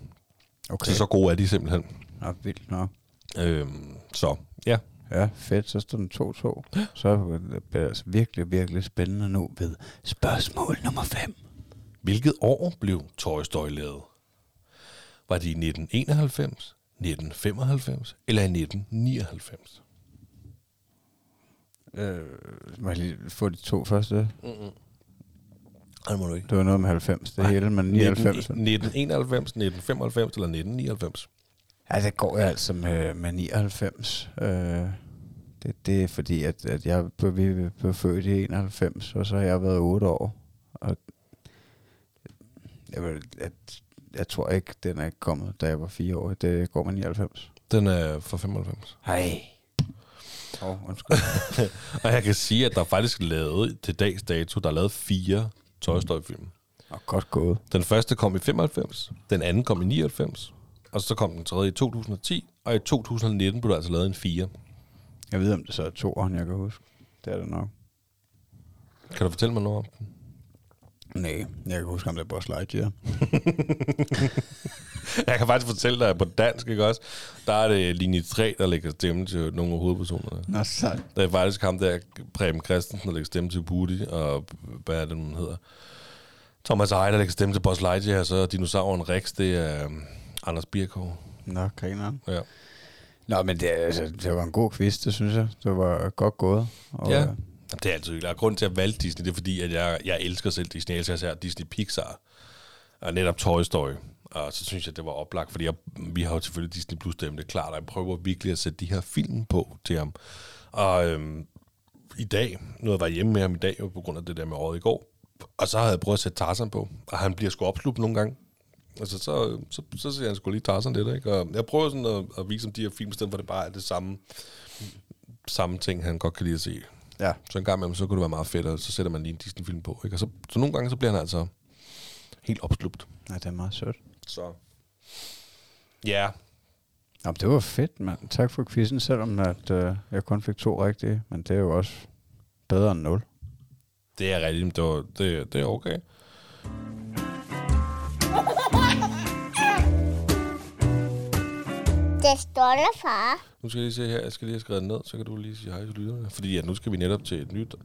Okay. Så så gode er de simpelthen. Nå, vildt nok. Øhm, så ja, Ja, fedt. Så står den 2-2. Så bliver det altså virkelig, virkelig spændende nu ved spørgsmål nummer 5. hvilket år blev Toy Story lavet? Var det i 1991, 1995 eller i 1999? Øh, må jeg lige få de to første? Det må du ikke. Det var noget med 90, det hele, men 99. 1991, 1995 eller 1999? Ja, det går jeg altså med, med 99. Øh, det, det er fordi, at, at jeg blev, vi blev født i 91, og så har jeg været 8 år. Og jeg, at, jeg tror ikke, den er kommet, da jeg var 4 år. Det går med 99. Den er fra 95. Hej. Oh, undskyld. [laughs] Og jeg kan sige, at der er faktisk lavet til dags dato, der er lavet fire Toy Story-film. Og godt gået. Den første kom i 95, den anden kom i 99, og så kom den tredje i 2010, og i 2019 blev der altså lavet en fire. Jeg ved, om det så er to år, jeg kan huske. Det er det nok. Kan du fortælle mig noget om den? Nej, jeg kan huske, om det er Buzz Lightyear. [laughs] Jeg kan faktisk fortælle dig, at på dansk, ikke også, der er det linje 3, der lægger stemme til nogle af hovedpersonerne. Nå, sejt. Der er faktisk ham der, Preben Christensen, der lægger stemme til Budi, og hvad er det, han hedder? Thomas Eje, der lægger stemme til Buzz Lightyear, og så dinosauren Rex, det er um, Anders Birkov. Nå, grineren. Ja. Nå, men det, altså, det var en god quiz, det synes jeg. Det var godt gået. Og, Ja. Det er altid hyggeligt. Og grunden til at valge Disney, det er fordi, at jeg, jeg elsker selv Disney. Jeg elsker især Disney Pixar. Og netop Toy Story. Og så synes jeg, det var oplagt, fordi jeg, vi har jo selvfølgelig Disney Plus dem, det er klart, og jeg prøver virkelig at sætte de her film på til ham. Og øhm, i dag, nu har jeg været hjemme med ham i dag, jo på grund af det der med året i går, og så havde jeg prøvet at sætte Tarzan på, og han bliver sgu opslugt nogle gange. Altså, så, så, så ser han sgu lige Tarzan lidt, ikke? Og jeg prøver sådan at, at vise ham de her film, i stedet for det bare er det samme, samme ting, han godt kan lide at se ja. Så en gang imellem, så kunne det være meget fedt, og så sætter man lige en Disney-film på. Ikke? Og så, så nogle gange, så bliver han altså helt opslugt. ja, det er meget sødt. Så ja, Nå, det var fedt, mand. Tak for quizzen, selvom at, øh, jeg kun fik to rigtige. Men det er jo også bedre end nul. det er rigtigt. Det, var, det, det er okay. Det står der, far. Nu skal jeg lige se her. Jeg skal lige have skrevet ned, så kan du lige sige hej til lytterne. Fordi ja, nu skal vi netop til et nyt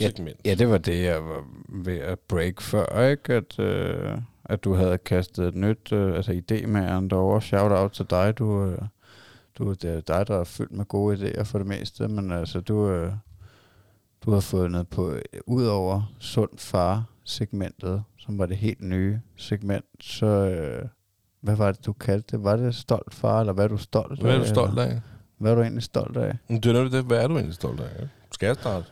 Ja, segment. ja, det var det, jeg var ved at break før, ikke? At, øh, at du havde kastet et nyt, øh, altså idémageren derovre. Shout out til dig. Du, øh, du, det er dig, der er fyldt med gode idéer for det meste, men altså, du, øh, du har fundet på, øh, ud over sund far-segmentet, som var det helt nye segment, så, øh, hvad var det, du kaldte det? Var det stolt far, eller hvad er du stolt af? Hvad er du stolt eller? af? Hvad er du egentlig stolt af? Det er det. Hvad er du egentlig stolt af? Skal jeg starte?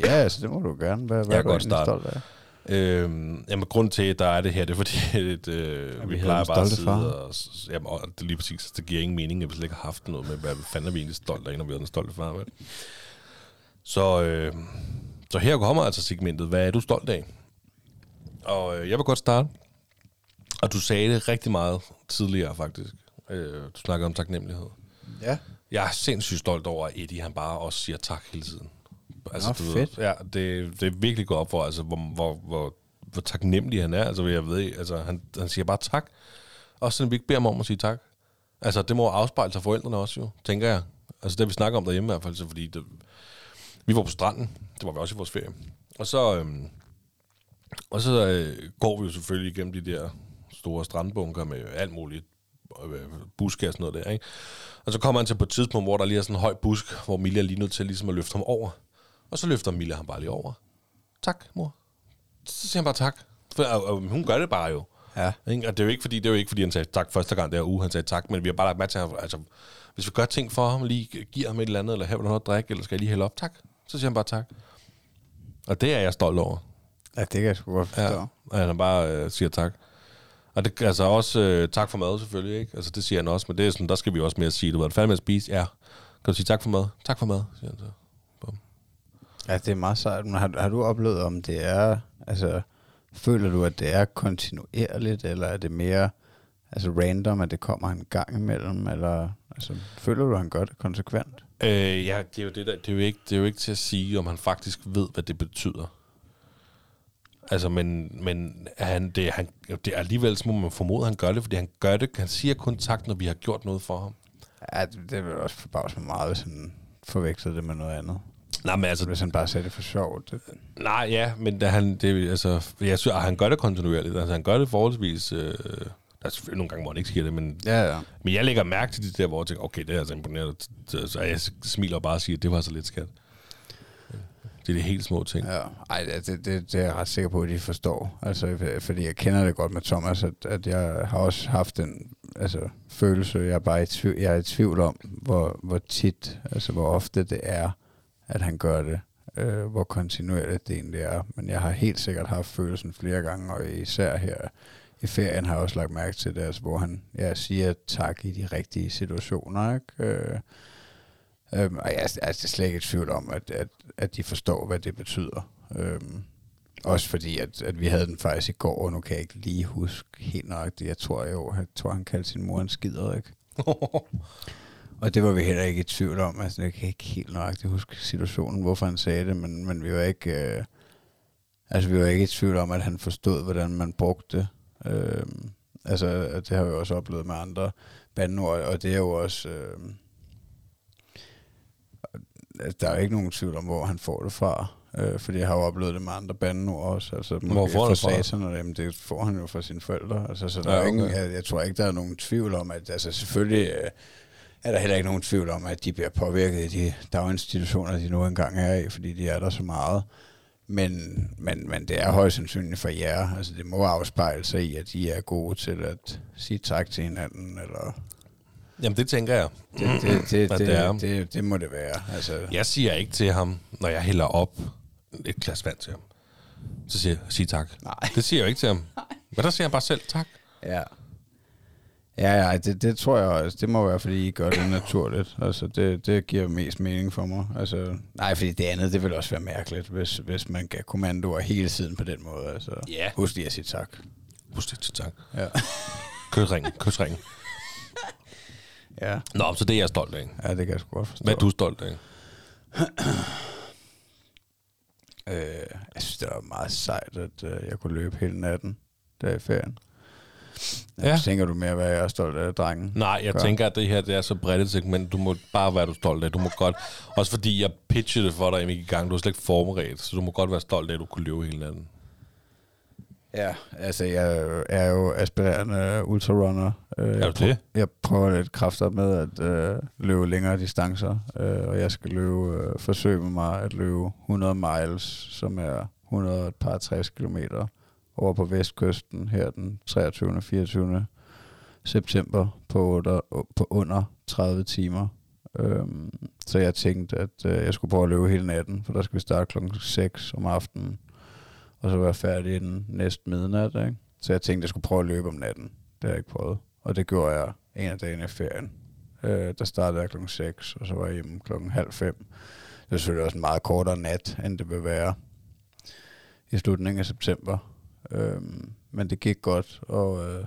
Ja, altså, det må du gerne. Hvad, hvad Jeg er du godt egentlig starte. stolt af? Øhm, jamen, grund til, at der er det her, det er fordi, [laughs] at, øh, Ja, vi, vi plejer bare at sidde far. og... Jamen, og det er lige præcis, det giver ingen mening, at vi slet ikke har haft noget med, hvad fanden er vi egentlig stolt af, når vi har den stolte far, vel? Så, øh, så her kommer altså segmentet, hvad er du stolt af? Og øh, jeg vil godt starte. Og du sagde det rigtig meget tidligere, faktisk. Øh, du snakkede om taknemmelighed. Ja. Jeg er sindssygt stolt over, at Eddie han bare også siger tak hele tiden. Altså, Nå, du fedt. Ved, ja, det, det er virkelig godt op for, altså, hvor, hvor, hvor, hvor taknemmelig han er. Altså, jeg ved, altså, han, han siger bare tak. Også selvom vi ikke beder ham om at sige tak. Altså, det må afspejle sig forældrene også jo, tænker jeg. Altså, det vi snakker om derhjemme i hvert fald, så fordi det, vi var på stranden, det var vi også i vores ferie. Og så, øhm, og så øh, går vi jo selvfølgelig igennem de der store strandbunker med alt muligt øh, buske og sådan noget der, ikke? Og så kommer han til på et tidspunkt, hvor der lige er sådan en høj busk, hvor Milla er lige nødt til ligesom at løfte ham over. Og så løfter Milla ham bare lige over. Tak, mor. Så siger han bare tak. For, og, og, hun gør det bare jo. Ja. Ikke? Og det er jo ikke fordi, det er jo ikke fordi, han sagde tak første gang, det er uge, han sagde tak, men vi har bare lagt mærke til, at altså, hvis vi gør ting for ham, lige giver ham et eller andet, eller du noget at drikke, eller skal jeg lige hælde op, tak. Så siger han bare tak. Og det er jeg stolt over. Ja, det kan jeg sgu godt forstå. Ja, at han bare øh, siger tak. Og det, altså også øh, tak for mad selvfølgelig, ikke? Altså det siger han også, men det er sådan, der skal vi også mere sige, du var færdig med at spise? Ja. Kan du sige tak for mad? Tak for mad, siger han så. Bum. Ja, det er meget sejt. Men har, har du oplevet, om det er... Altså, føler du, at det er kontinuerligt, eller er det mere altså random, at det kommer en gang imellem? Eller, altså, føler du, han gør det konsekvent? Øh, ja, det er jo det der, det er jo, ikke, det er jo ikke til at sige, om han faktisk ved, hvad det betyder. Altså, men, men han, det, han, det er alligevel, som man formoder, han gør det, fordi han gør det, han siger kun tak, når vi har gjort noget for ham. Ja, det, det vil også forbavse mig meget, hvis han forveksler det med noget andet. Nej, men altså, Hvis han bare sagde det for sjovt. Det, nej, ja, men da han, det, altså, jeg synes, at han gør det kontinuerligt. Altså, han gør det forholdsvis, øh, der er selvfølgelig nogle gange, hvor han ikke siger det, men, ja, ja. men jeg lægger mærke til de der, hvor jeg tænker, okay, det er altså imponerende. Så jeg smiler bare og siger, det var så lidt skat. Det er de helt små ting. Ja, ej, det, det, det, er jeg ret sikker på, at de forstår. Altså, fordi jeg kender det godt med Thomas, at, at jeg har også haft den altså, følelse, jeg er bare i tvivl, jeg er i tvivl om, hvor, hvor tit, altså hvor ofte det er, at han gør det. Øh, hvor kontinuerligt det egentlig er. Men jeg har helt sikkert haft følelsen flere gange, og især her i ferien har jeg også lagt mærke til det, altså, hvor han ja, siger tak i de rigtige situationer. Ikke? Øh, Øhm, og jeg er, jeg er slet ikke i tvivl om, at, at, at de forstår, hvad det betyder. Øhm, også fordi, at, at vi havde den faktisk i går, og nu kan jeg ikke lige huske helt nøjagtigt. Jeg tror jo, jeg tror, han kaldte sin mor en skider, ikke? [laughs] og det var vi heller ikke i tvivl om. Altså, jeg kan ikke helt nøjagtigt huske situationen, hvorfor han sagde det, men, men vi var ikke... Øh, altså, vi var ikke i tvivl om, at han forstod, hvordan man brugte det. Øhm, altså, det har vi jo også oplevet med andre bandord, og det er jo også... Øh, altså, der er ikke nogen tvivl om, hvor han får det fra. Øh, fordi jeg har jo oplevet det med andre bandenord også. Altså, Hvor får det fra? Satan, og jamen, det får han jo fra sine forældre. Altså, så der Ja, ja, er ingen, okay. jeg, jeg, tror ikke, der er nogen tvivl om, at altså, selvfølgelig øh, er der heller ikke nogen tvivl om, at de bliver påvirket i de daginstitutioner, de nu engang er i, fordi de er der så meget. Men, men, men det er højst sandsynligt for jer. Altså, det må afspejle sig i, at I er gode til at sige tak til hinanden, eller Jamen, det tænker jeg. det, det, det, At det, det er. det, det, må det være. Altså, Jeg siger ikke til ham, når jeg hælder op et glas vand til ham. Så siger jeg, sig tak. Nej. Det siger jeg jo ikke til ham. [laughs] Men der siger han bare selv tak. Ja. Ja, ja, det, det tror jeg også. Det må være, fordi I gør det naturligt. Altså, det, det giver mest mening for mig. Altså, nej, fordi det andet, det vil også være mærkeligt, hvis, hvis man gav kommandoer hele tiden på den måde. Altså, Ja. Husk lige at sige tak. Husk det til tak. Ja. Kysringen, kysringen. Ja. Nå, så det er jeg stolt af. ja, det kan jeg sgu godt forstå. Hvad er du stolt af? [clears throat] Øh, jeg synes, det var meget sejt, at øh, jeg kunne løbe hele natten der i ferien. Ja. Ja. Tænker du mere, hvad jeg er stolt af, drengen? Nej, jeg Gør. tænker, at det her det er så bredt et segment. Du må bare være du stolt af. Du må godt... Også fordi jeg pitchede det for dig i gang. Du var slet ikke forberedt. Så du må godt være stolt af, at du kunne løbe hele natten. Ja, altså jeg er jo aspirerende ultrarunner. Øh, Er jeg du det? Jeg prøver lidt kræfter med at øh, løbe længere distancer, øh, og jeg skal løbe, øh, forsøge med mig at løbe 100 miles, som er 100 et par 60 kilometer over på vestkysten her den 23. og 24. september på, under, på under 30 timer. Øhm, så jeg tænkte, at øh, jeg skulle prøve at løbe hele natten, for der skal vi starte klokken 6 om aftenen og så var jeg færdig inden næste midnat. Ikke? Så jeg tænkte, jeg skulle prøve at løbe om natten. Det har jeg ikke prøvet. Og det gjorde jeg en af dagene i ferien. Øh, der startede jeg klokken 6, og så var jeg hjemme klokken halv fem. Det er selvfølgelig også en meget kortere nat, end det vil være i slutningen af september. Øh, men det gik godt, og, øh,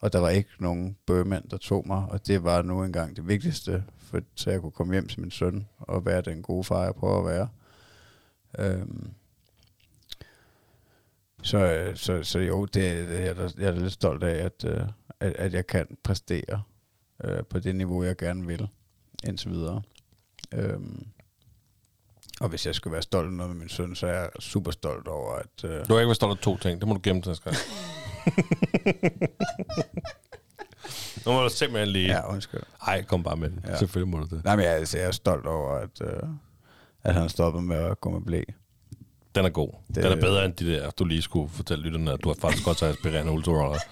og der var ikke nogen bøgemænd, der tog mig, og det var nu engang det vigtigste, for, så jeg kunne komme hjem til min søn og være den gode far, jeg prøver at være. Øh, så, øh, så, så jo, det, det jeg, er jeg er lidt stolt af, at, øh, at, at jeg kan præstere. øh, på det niveau, jeg gerne vil, indtil videre. Øhm, og hvis jeg skulle være stolt af noget med min søn, så er jeg super stolt over, at... Øh, Du har ikke været stolt af to ting. Det må du gemme til næste gang. nu må du simpelthen lige... ja, undskyld. Ej, kom bare med. Ja. Ja. Selvfølgelig må du det. Nej, men jeg, altså, jeg er stolt over, at, øh, at han stoppede med at gå med blæ. Den er god. Det... Den er bedre end de der, du lige skulle fortælle lytterne, at du har faktisk godt så inspirerende ultrarunner. [laughs]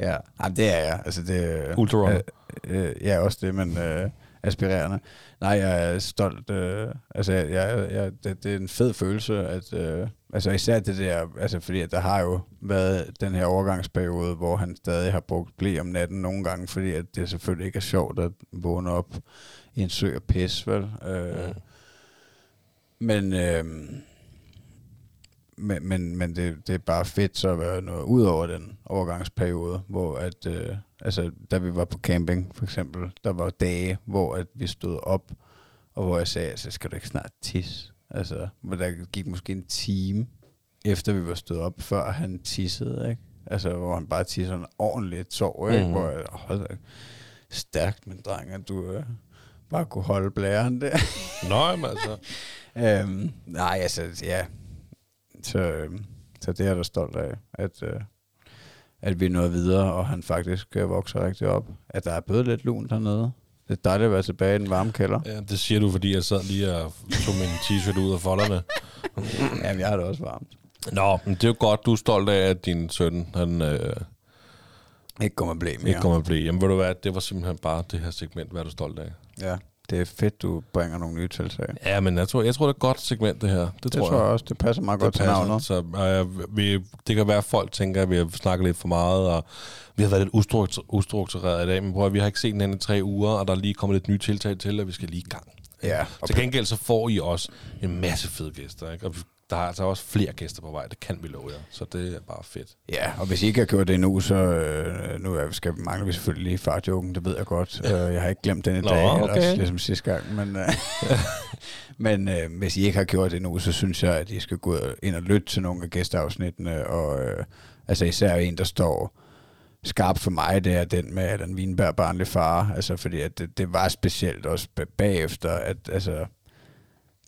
Ja, Jamen, det er jeg. Altså, det, Ultrarunner. Øh, øh, ja, også det, men øh, aspirerende. Nej, jeg er stolt. Øh, altså, jeg, jeg, jeg, det, det er en fed følelse, at øh, altså især det der, altså fordi at der har jo været den her overgangsperiode, hvor han stadig har brugt blæ om natten nogle gange, fordi at det selvfølgelig ikke er sjovt at vågne op i en sø og pis, vel? Øh, Mm. Men, øh, men, men, men det, det er bare fedt så at være noget ud over den overgangsperiode, hvor at, øh, altså, da vi var på camping for eksempel, der var dage, hvor at vi stod op, og hvor jeg sagde, altså, skal du ikke snart tisse? Altså, hvor der gik måske en time, efter vi var stået op, før han tissede, ikke? Altså, hvor han bare tissede en ordentligt sov, ikke? Mhm. Mm. Hvor jeg, hold da, stærkt, min dreng, at du øh, bare kunne holde blæren der. Nå, men altså... [laughs] Øhm, nej, altså, ja. Så, øhm, så det er jeg da stolt af, at, øh, at vi er nået videre, og han faktisk øh, vokser rigtig op. At der er blevet lidt lunt hernede. Det er dejligt at være tilbage i den varme kælder. Ja, det siger du, fordi jeg sad lige og tog min t-shirt ud af folderne. [laughs] Ja, jeg har det også varmt. Nå, men det er jo godt, du er stolt af, at din søn, han øh, Ikke kommer blæ mere. ikke kommer blive. Jamen, ved du hvad, det var simpelthen bare det her segment, hvad er du stolt af? Ja, det er fedt, du bringer nogle nye tiltag. Det, Ja, men jeg tror, jeg tror det er et godt segment, det her. Det, det tror jeg også, det passer meget godt det til navnet. Så, øh, vi, det kan være, at folk tænker, at vi har snakket lidt for meget, og vi har været lidt ustruktur- ustruktureret i dag, men prøv at, vi har ikke set den i tre uger, og der er lige kommet lidt nye tiltag til, og vi skal lige i gang. Ja, og Til gengæld så får I også en masse fede gæster, ikke? Og der er altså også flere gæster på vej, det kan vi love jer. Så det er bare fedt. Ja, og hvis I ikke har gjort det endnu, så øh, nu er, skal, mangler vi selvfølgelig lige fartjoken, det ved jeg godt. Øh, jeg har ikke glemt den i Nå, dag, okay. ellers, ligesom sidste gang. Men, øh, [laughs] men øh, hvis I ikke har gjort det endnu, så synes jeg, at I skal gå ind og lytte til nogle af gæsteafsnittene. Og, øh, altså især en, der står skarpt for mig, det er den med den vinbær barnlig far. Altså fordi at det, det var specielt også ba- bagefter, at altså,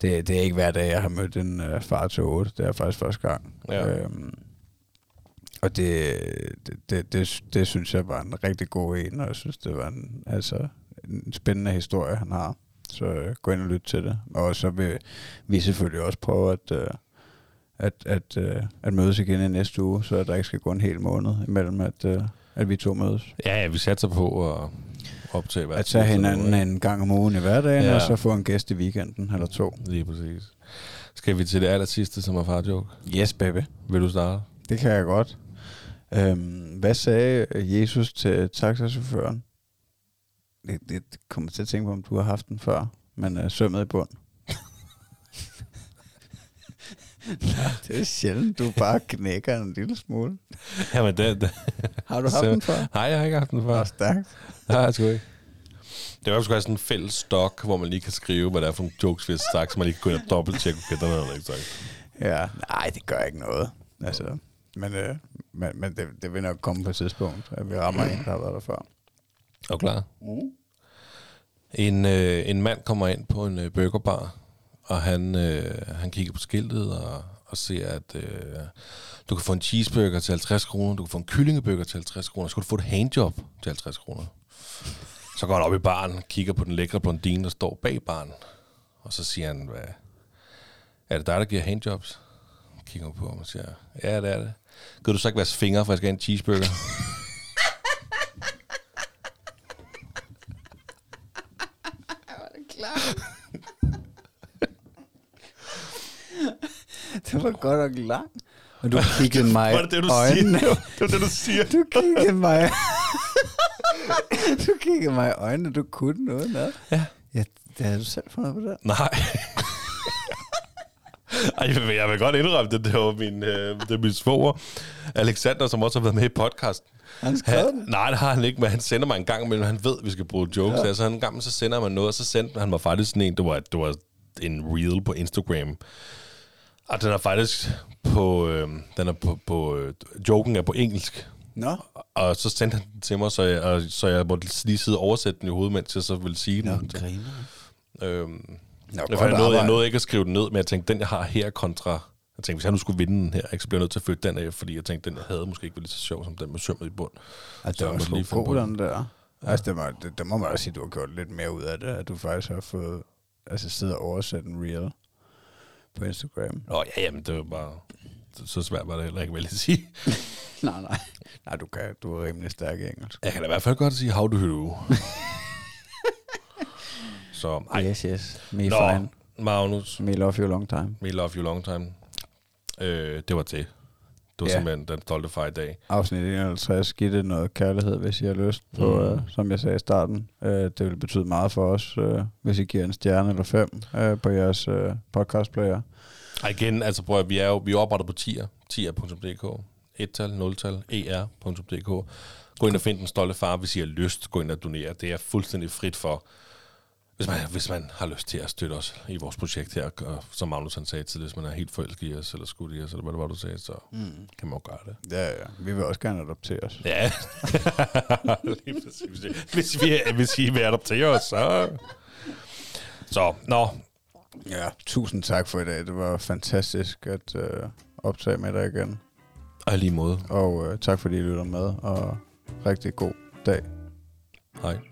det, det er ikke hver dag, jeg har mødt en øh, far til 8. Det er faktisk første gang. Ja. Øhm, og det, det, det, det, det synes jeg var en rigtig god en, og jeg synes, det var en, altså, en spændende historie, han har. Så øh, gå ind og lyt til det. Og så vil vi selvfølgelig også prøve at, øh, at, at, øh, at mødes igen i næste uge, så der ikke skal gå en hel måned imellem, at, øh, at vi to mødes. Ja, ja, vi satser på at optage hver At tage hinanden en gang om ugen i hverdagen, Ja. og så få en gæst i weekenden eller to. Lige præcis. Skal vi til det aller sidste, som er farjoke? Yes, baby. Vil du starte? Det kan jeg godt. Øhm, hvad sagde Jesus til taxachaufføren? Det, det kommer til at tænke på, om du har haft den før, men uh, sømmet i bund. Nej, [laughs] det er sjældent, du bare knækker en lille smule. Jamen, det, det. Har du haft Så- den før? Nej, jeg har ikke haft den før. Var stærkt. Det har jeg sgu ikke. Det var sgu have sådan en fælles stok, hvor man lige kan skrive, hvad det er for nogle jokes, vi har sagt, så man lige kan gå ind og dobbelttjekke, okay, den har ikke sagt. Ja, nej, det gør ikke noget. Altså, men øh, men, men det, det vil nok komme på et tidspunkt, at vi rammer en, der har været der før. Er du klar? En, øh, en mand kommer ind på en øh, burgerbar, og han, øh, han kigger på skiltet og, og ser, at øh, du kan få en cheeseburger til 50 kroner, du kan få en kyllingeburger til 50 kroner, så kan du få et handjob til 50 kroner. Så går han op i baren, kigger på den lækre blondine, der står bag baren, og så siger han, hvad, er det dig, der giver handjobs? Kigger hun på ham og siger, ja, det er det. Kan du så ikke vaske fingre, for jeg skal have en cheeseburger? [laughs] [laughs] Det var godt nok langt. Og du kiggede [laughs] mig Var det det, du øjnene. siger? Det var det, du siger. Du kiggede mig... [laughs] du kiggede mig i øjnene, du kunne noget med. Ja. ja. Det havde du selv fundet på det. Nej. [laughs] Ej, jeg vil, jeg vil godt indrømme det. Det var min, øh, det min svoger, Alexander, som også har været med i podcasten. Han skrev Han, nej, det har han ikke, men han sender mig en gang imellem. Han ved, at vi skal bruge jokes. Ja. Altså, en gang så sender man noget, og så sendte han mig faktisk sådan en, det var, det var en reel på Instagram. Og den er faktisk på, øh, den er på, på øh, joken er på engelsk. Nå, Og så sendte han den til mig, så jeg, og, så jeg måtte lige sidde og oversætte den i hovedet, mens jeg så ville sige Nå den. griner. Øhm, Nå, jeg, nåede, jeg nåede ikke at skrive den ned, men jeg tænkte, den jeg har her kontra... Jeg tænkte, hvis jeg nu skulle vinde den her, ikke, så bliver jeg nødt til at flytte den af, fordi jeg tænkte, den jeg havde måske ikke været lige så sjov som den med sømmet i bund. Altså, Så det var måtte lige god, den. der. Altså, det må, det, det må man også sige, du har gjort lidt mere ud af det, at du faktisk har fået, altså sidde og oversætte en reel på Instagram. Nå ja, jamen, det var bare... Så, svært var det heller ikke, vil jeg sige. [laughs] Nej, nej. Nej, du, kan, du er rimelig stærk i engelsk. Jeg kan da i hvert fald godt sige, how do you do? [laughs] så, ej. Yes, yes. Me Nå, fine. Magnus, Me love you long time. me love you long time. Øh, det var det. Det var Ja. simpelthen den stolte far i dag. Afsnit 51, giv det noget kærlighed, hvis I har lyst på, Mm. øh, som jeg sagde i starten. Øh, det vil betyde meget for os, øh, hvis I giver en stjerne eller fem øh, på jeres øh, podcastplayer. Og igen, altså prøv at, vi er jo vi er oprettet på tier, tier.dk, et-tal, nul-tal, er.dk. Gå ind og find den stolte far, hvis I har lyst. Gå ind og donere. Det er fuldstændig frit for, hvis man, hvis man har lyst til at støtte os i vores projekt her. Og som Magnus han sagde til, hvis man er helt forelsket i os, eller skudt i os, eller hvad det var, du sagde, så Mm. kan man jo gøre det. Ja, ja. Vi vil også gerne adoptere os. Ja. [laughs] Hvis vi, hvis I vil adoptere os, så... Så, nå, Ja, tusind tak for i dag. Det var fantastisk at øh, optage med dig igen. og lige måde. Og øh, tak fordi I lytter med, og rigtig god dag. Hej.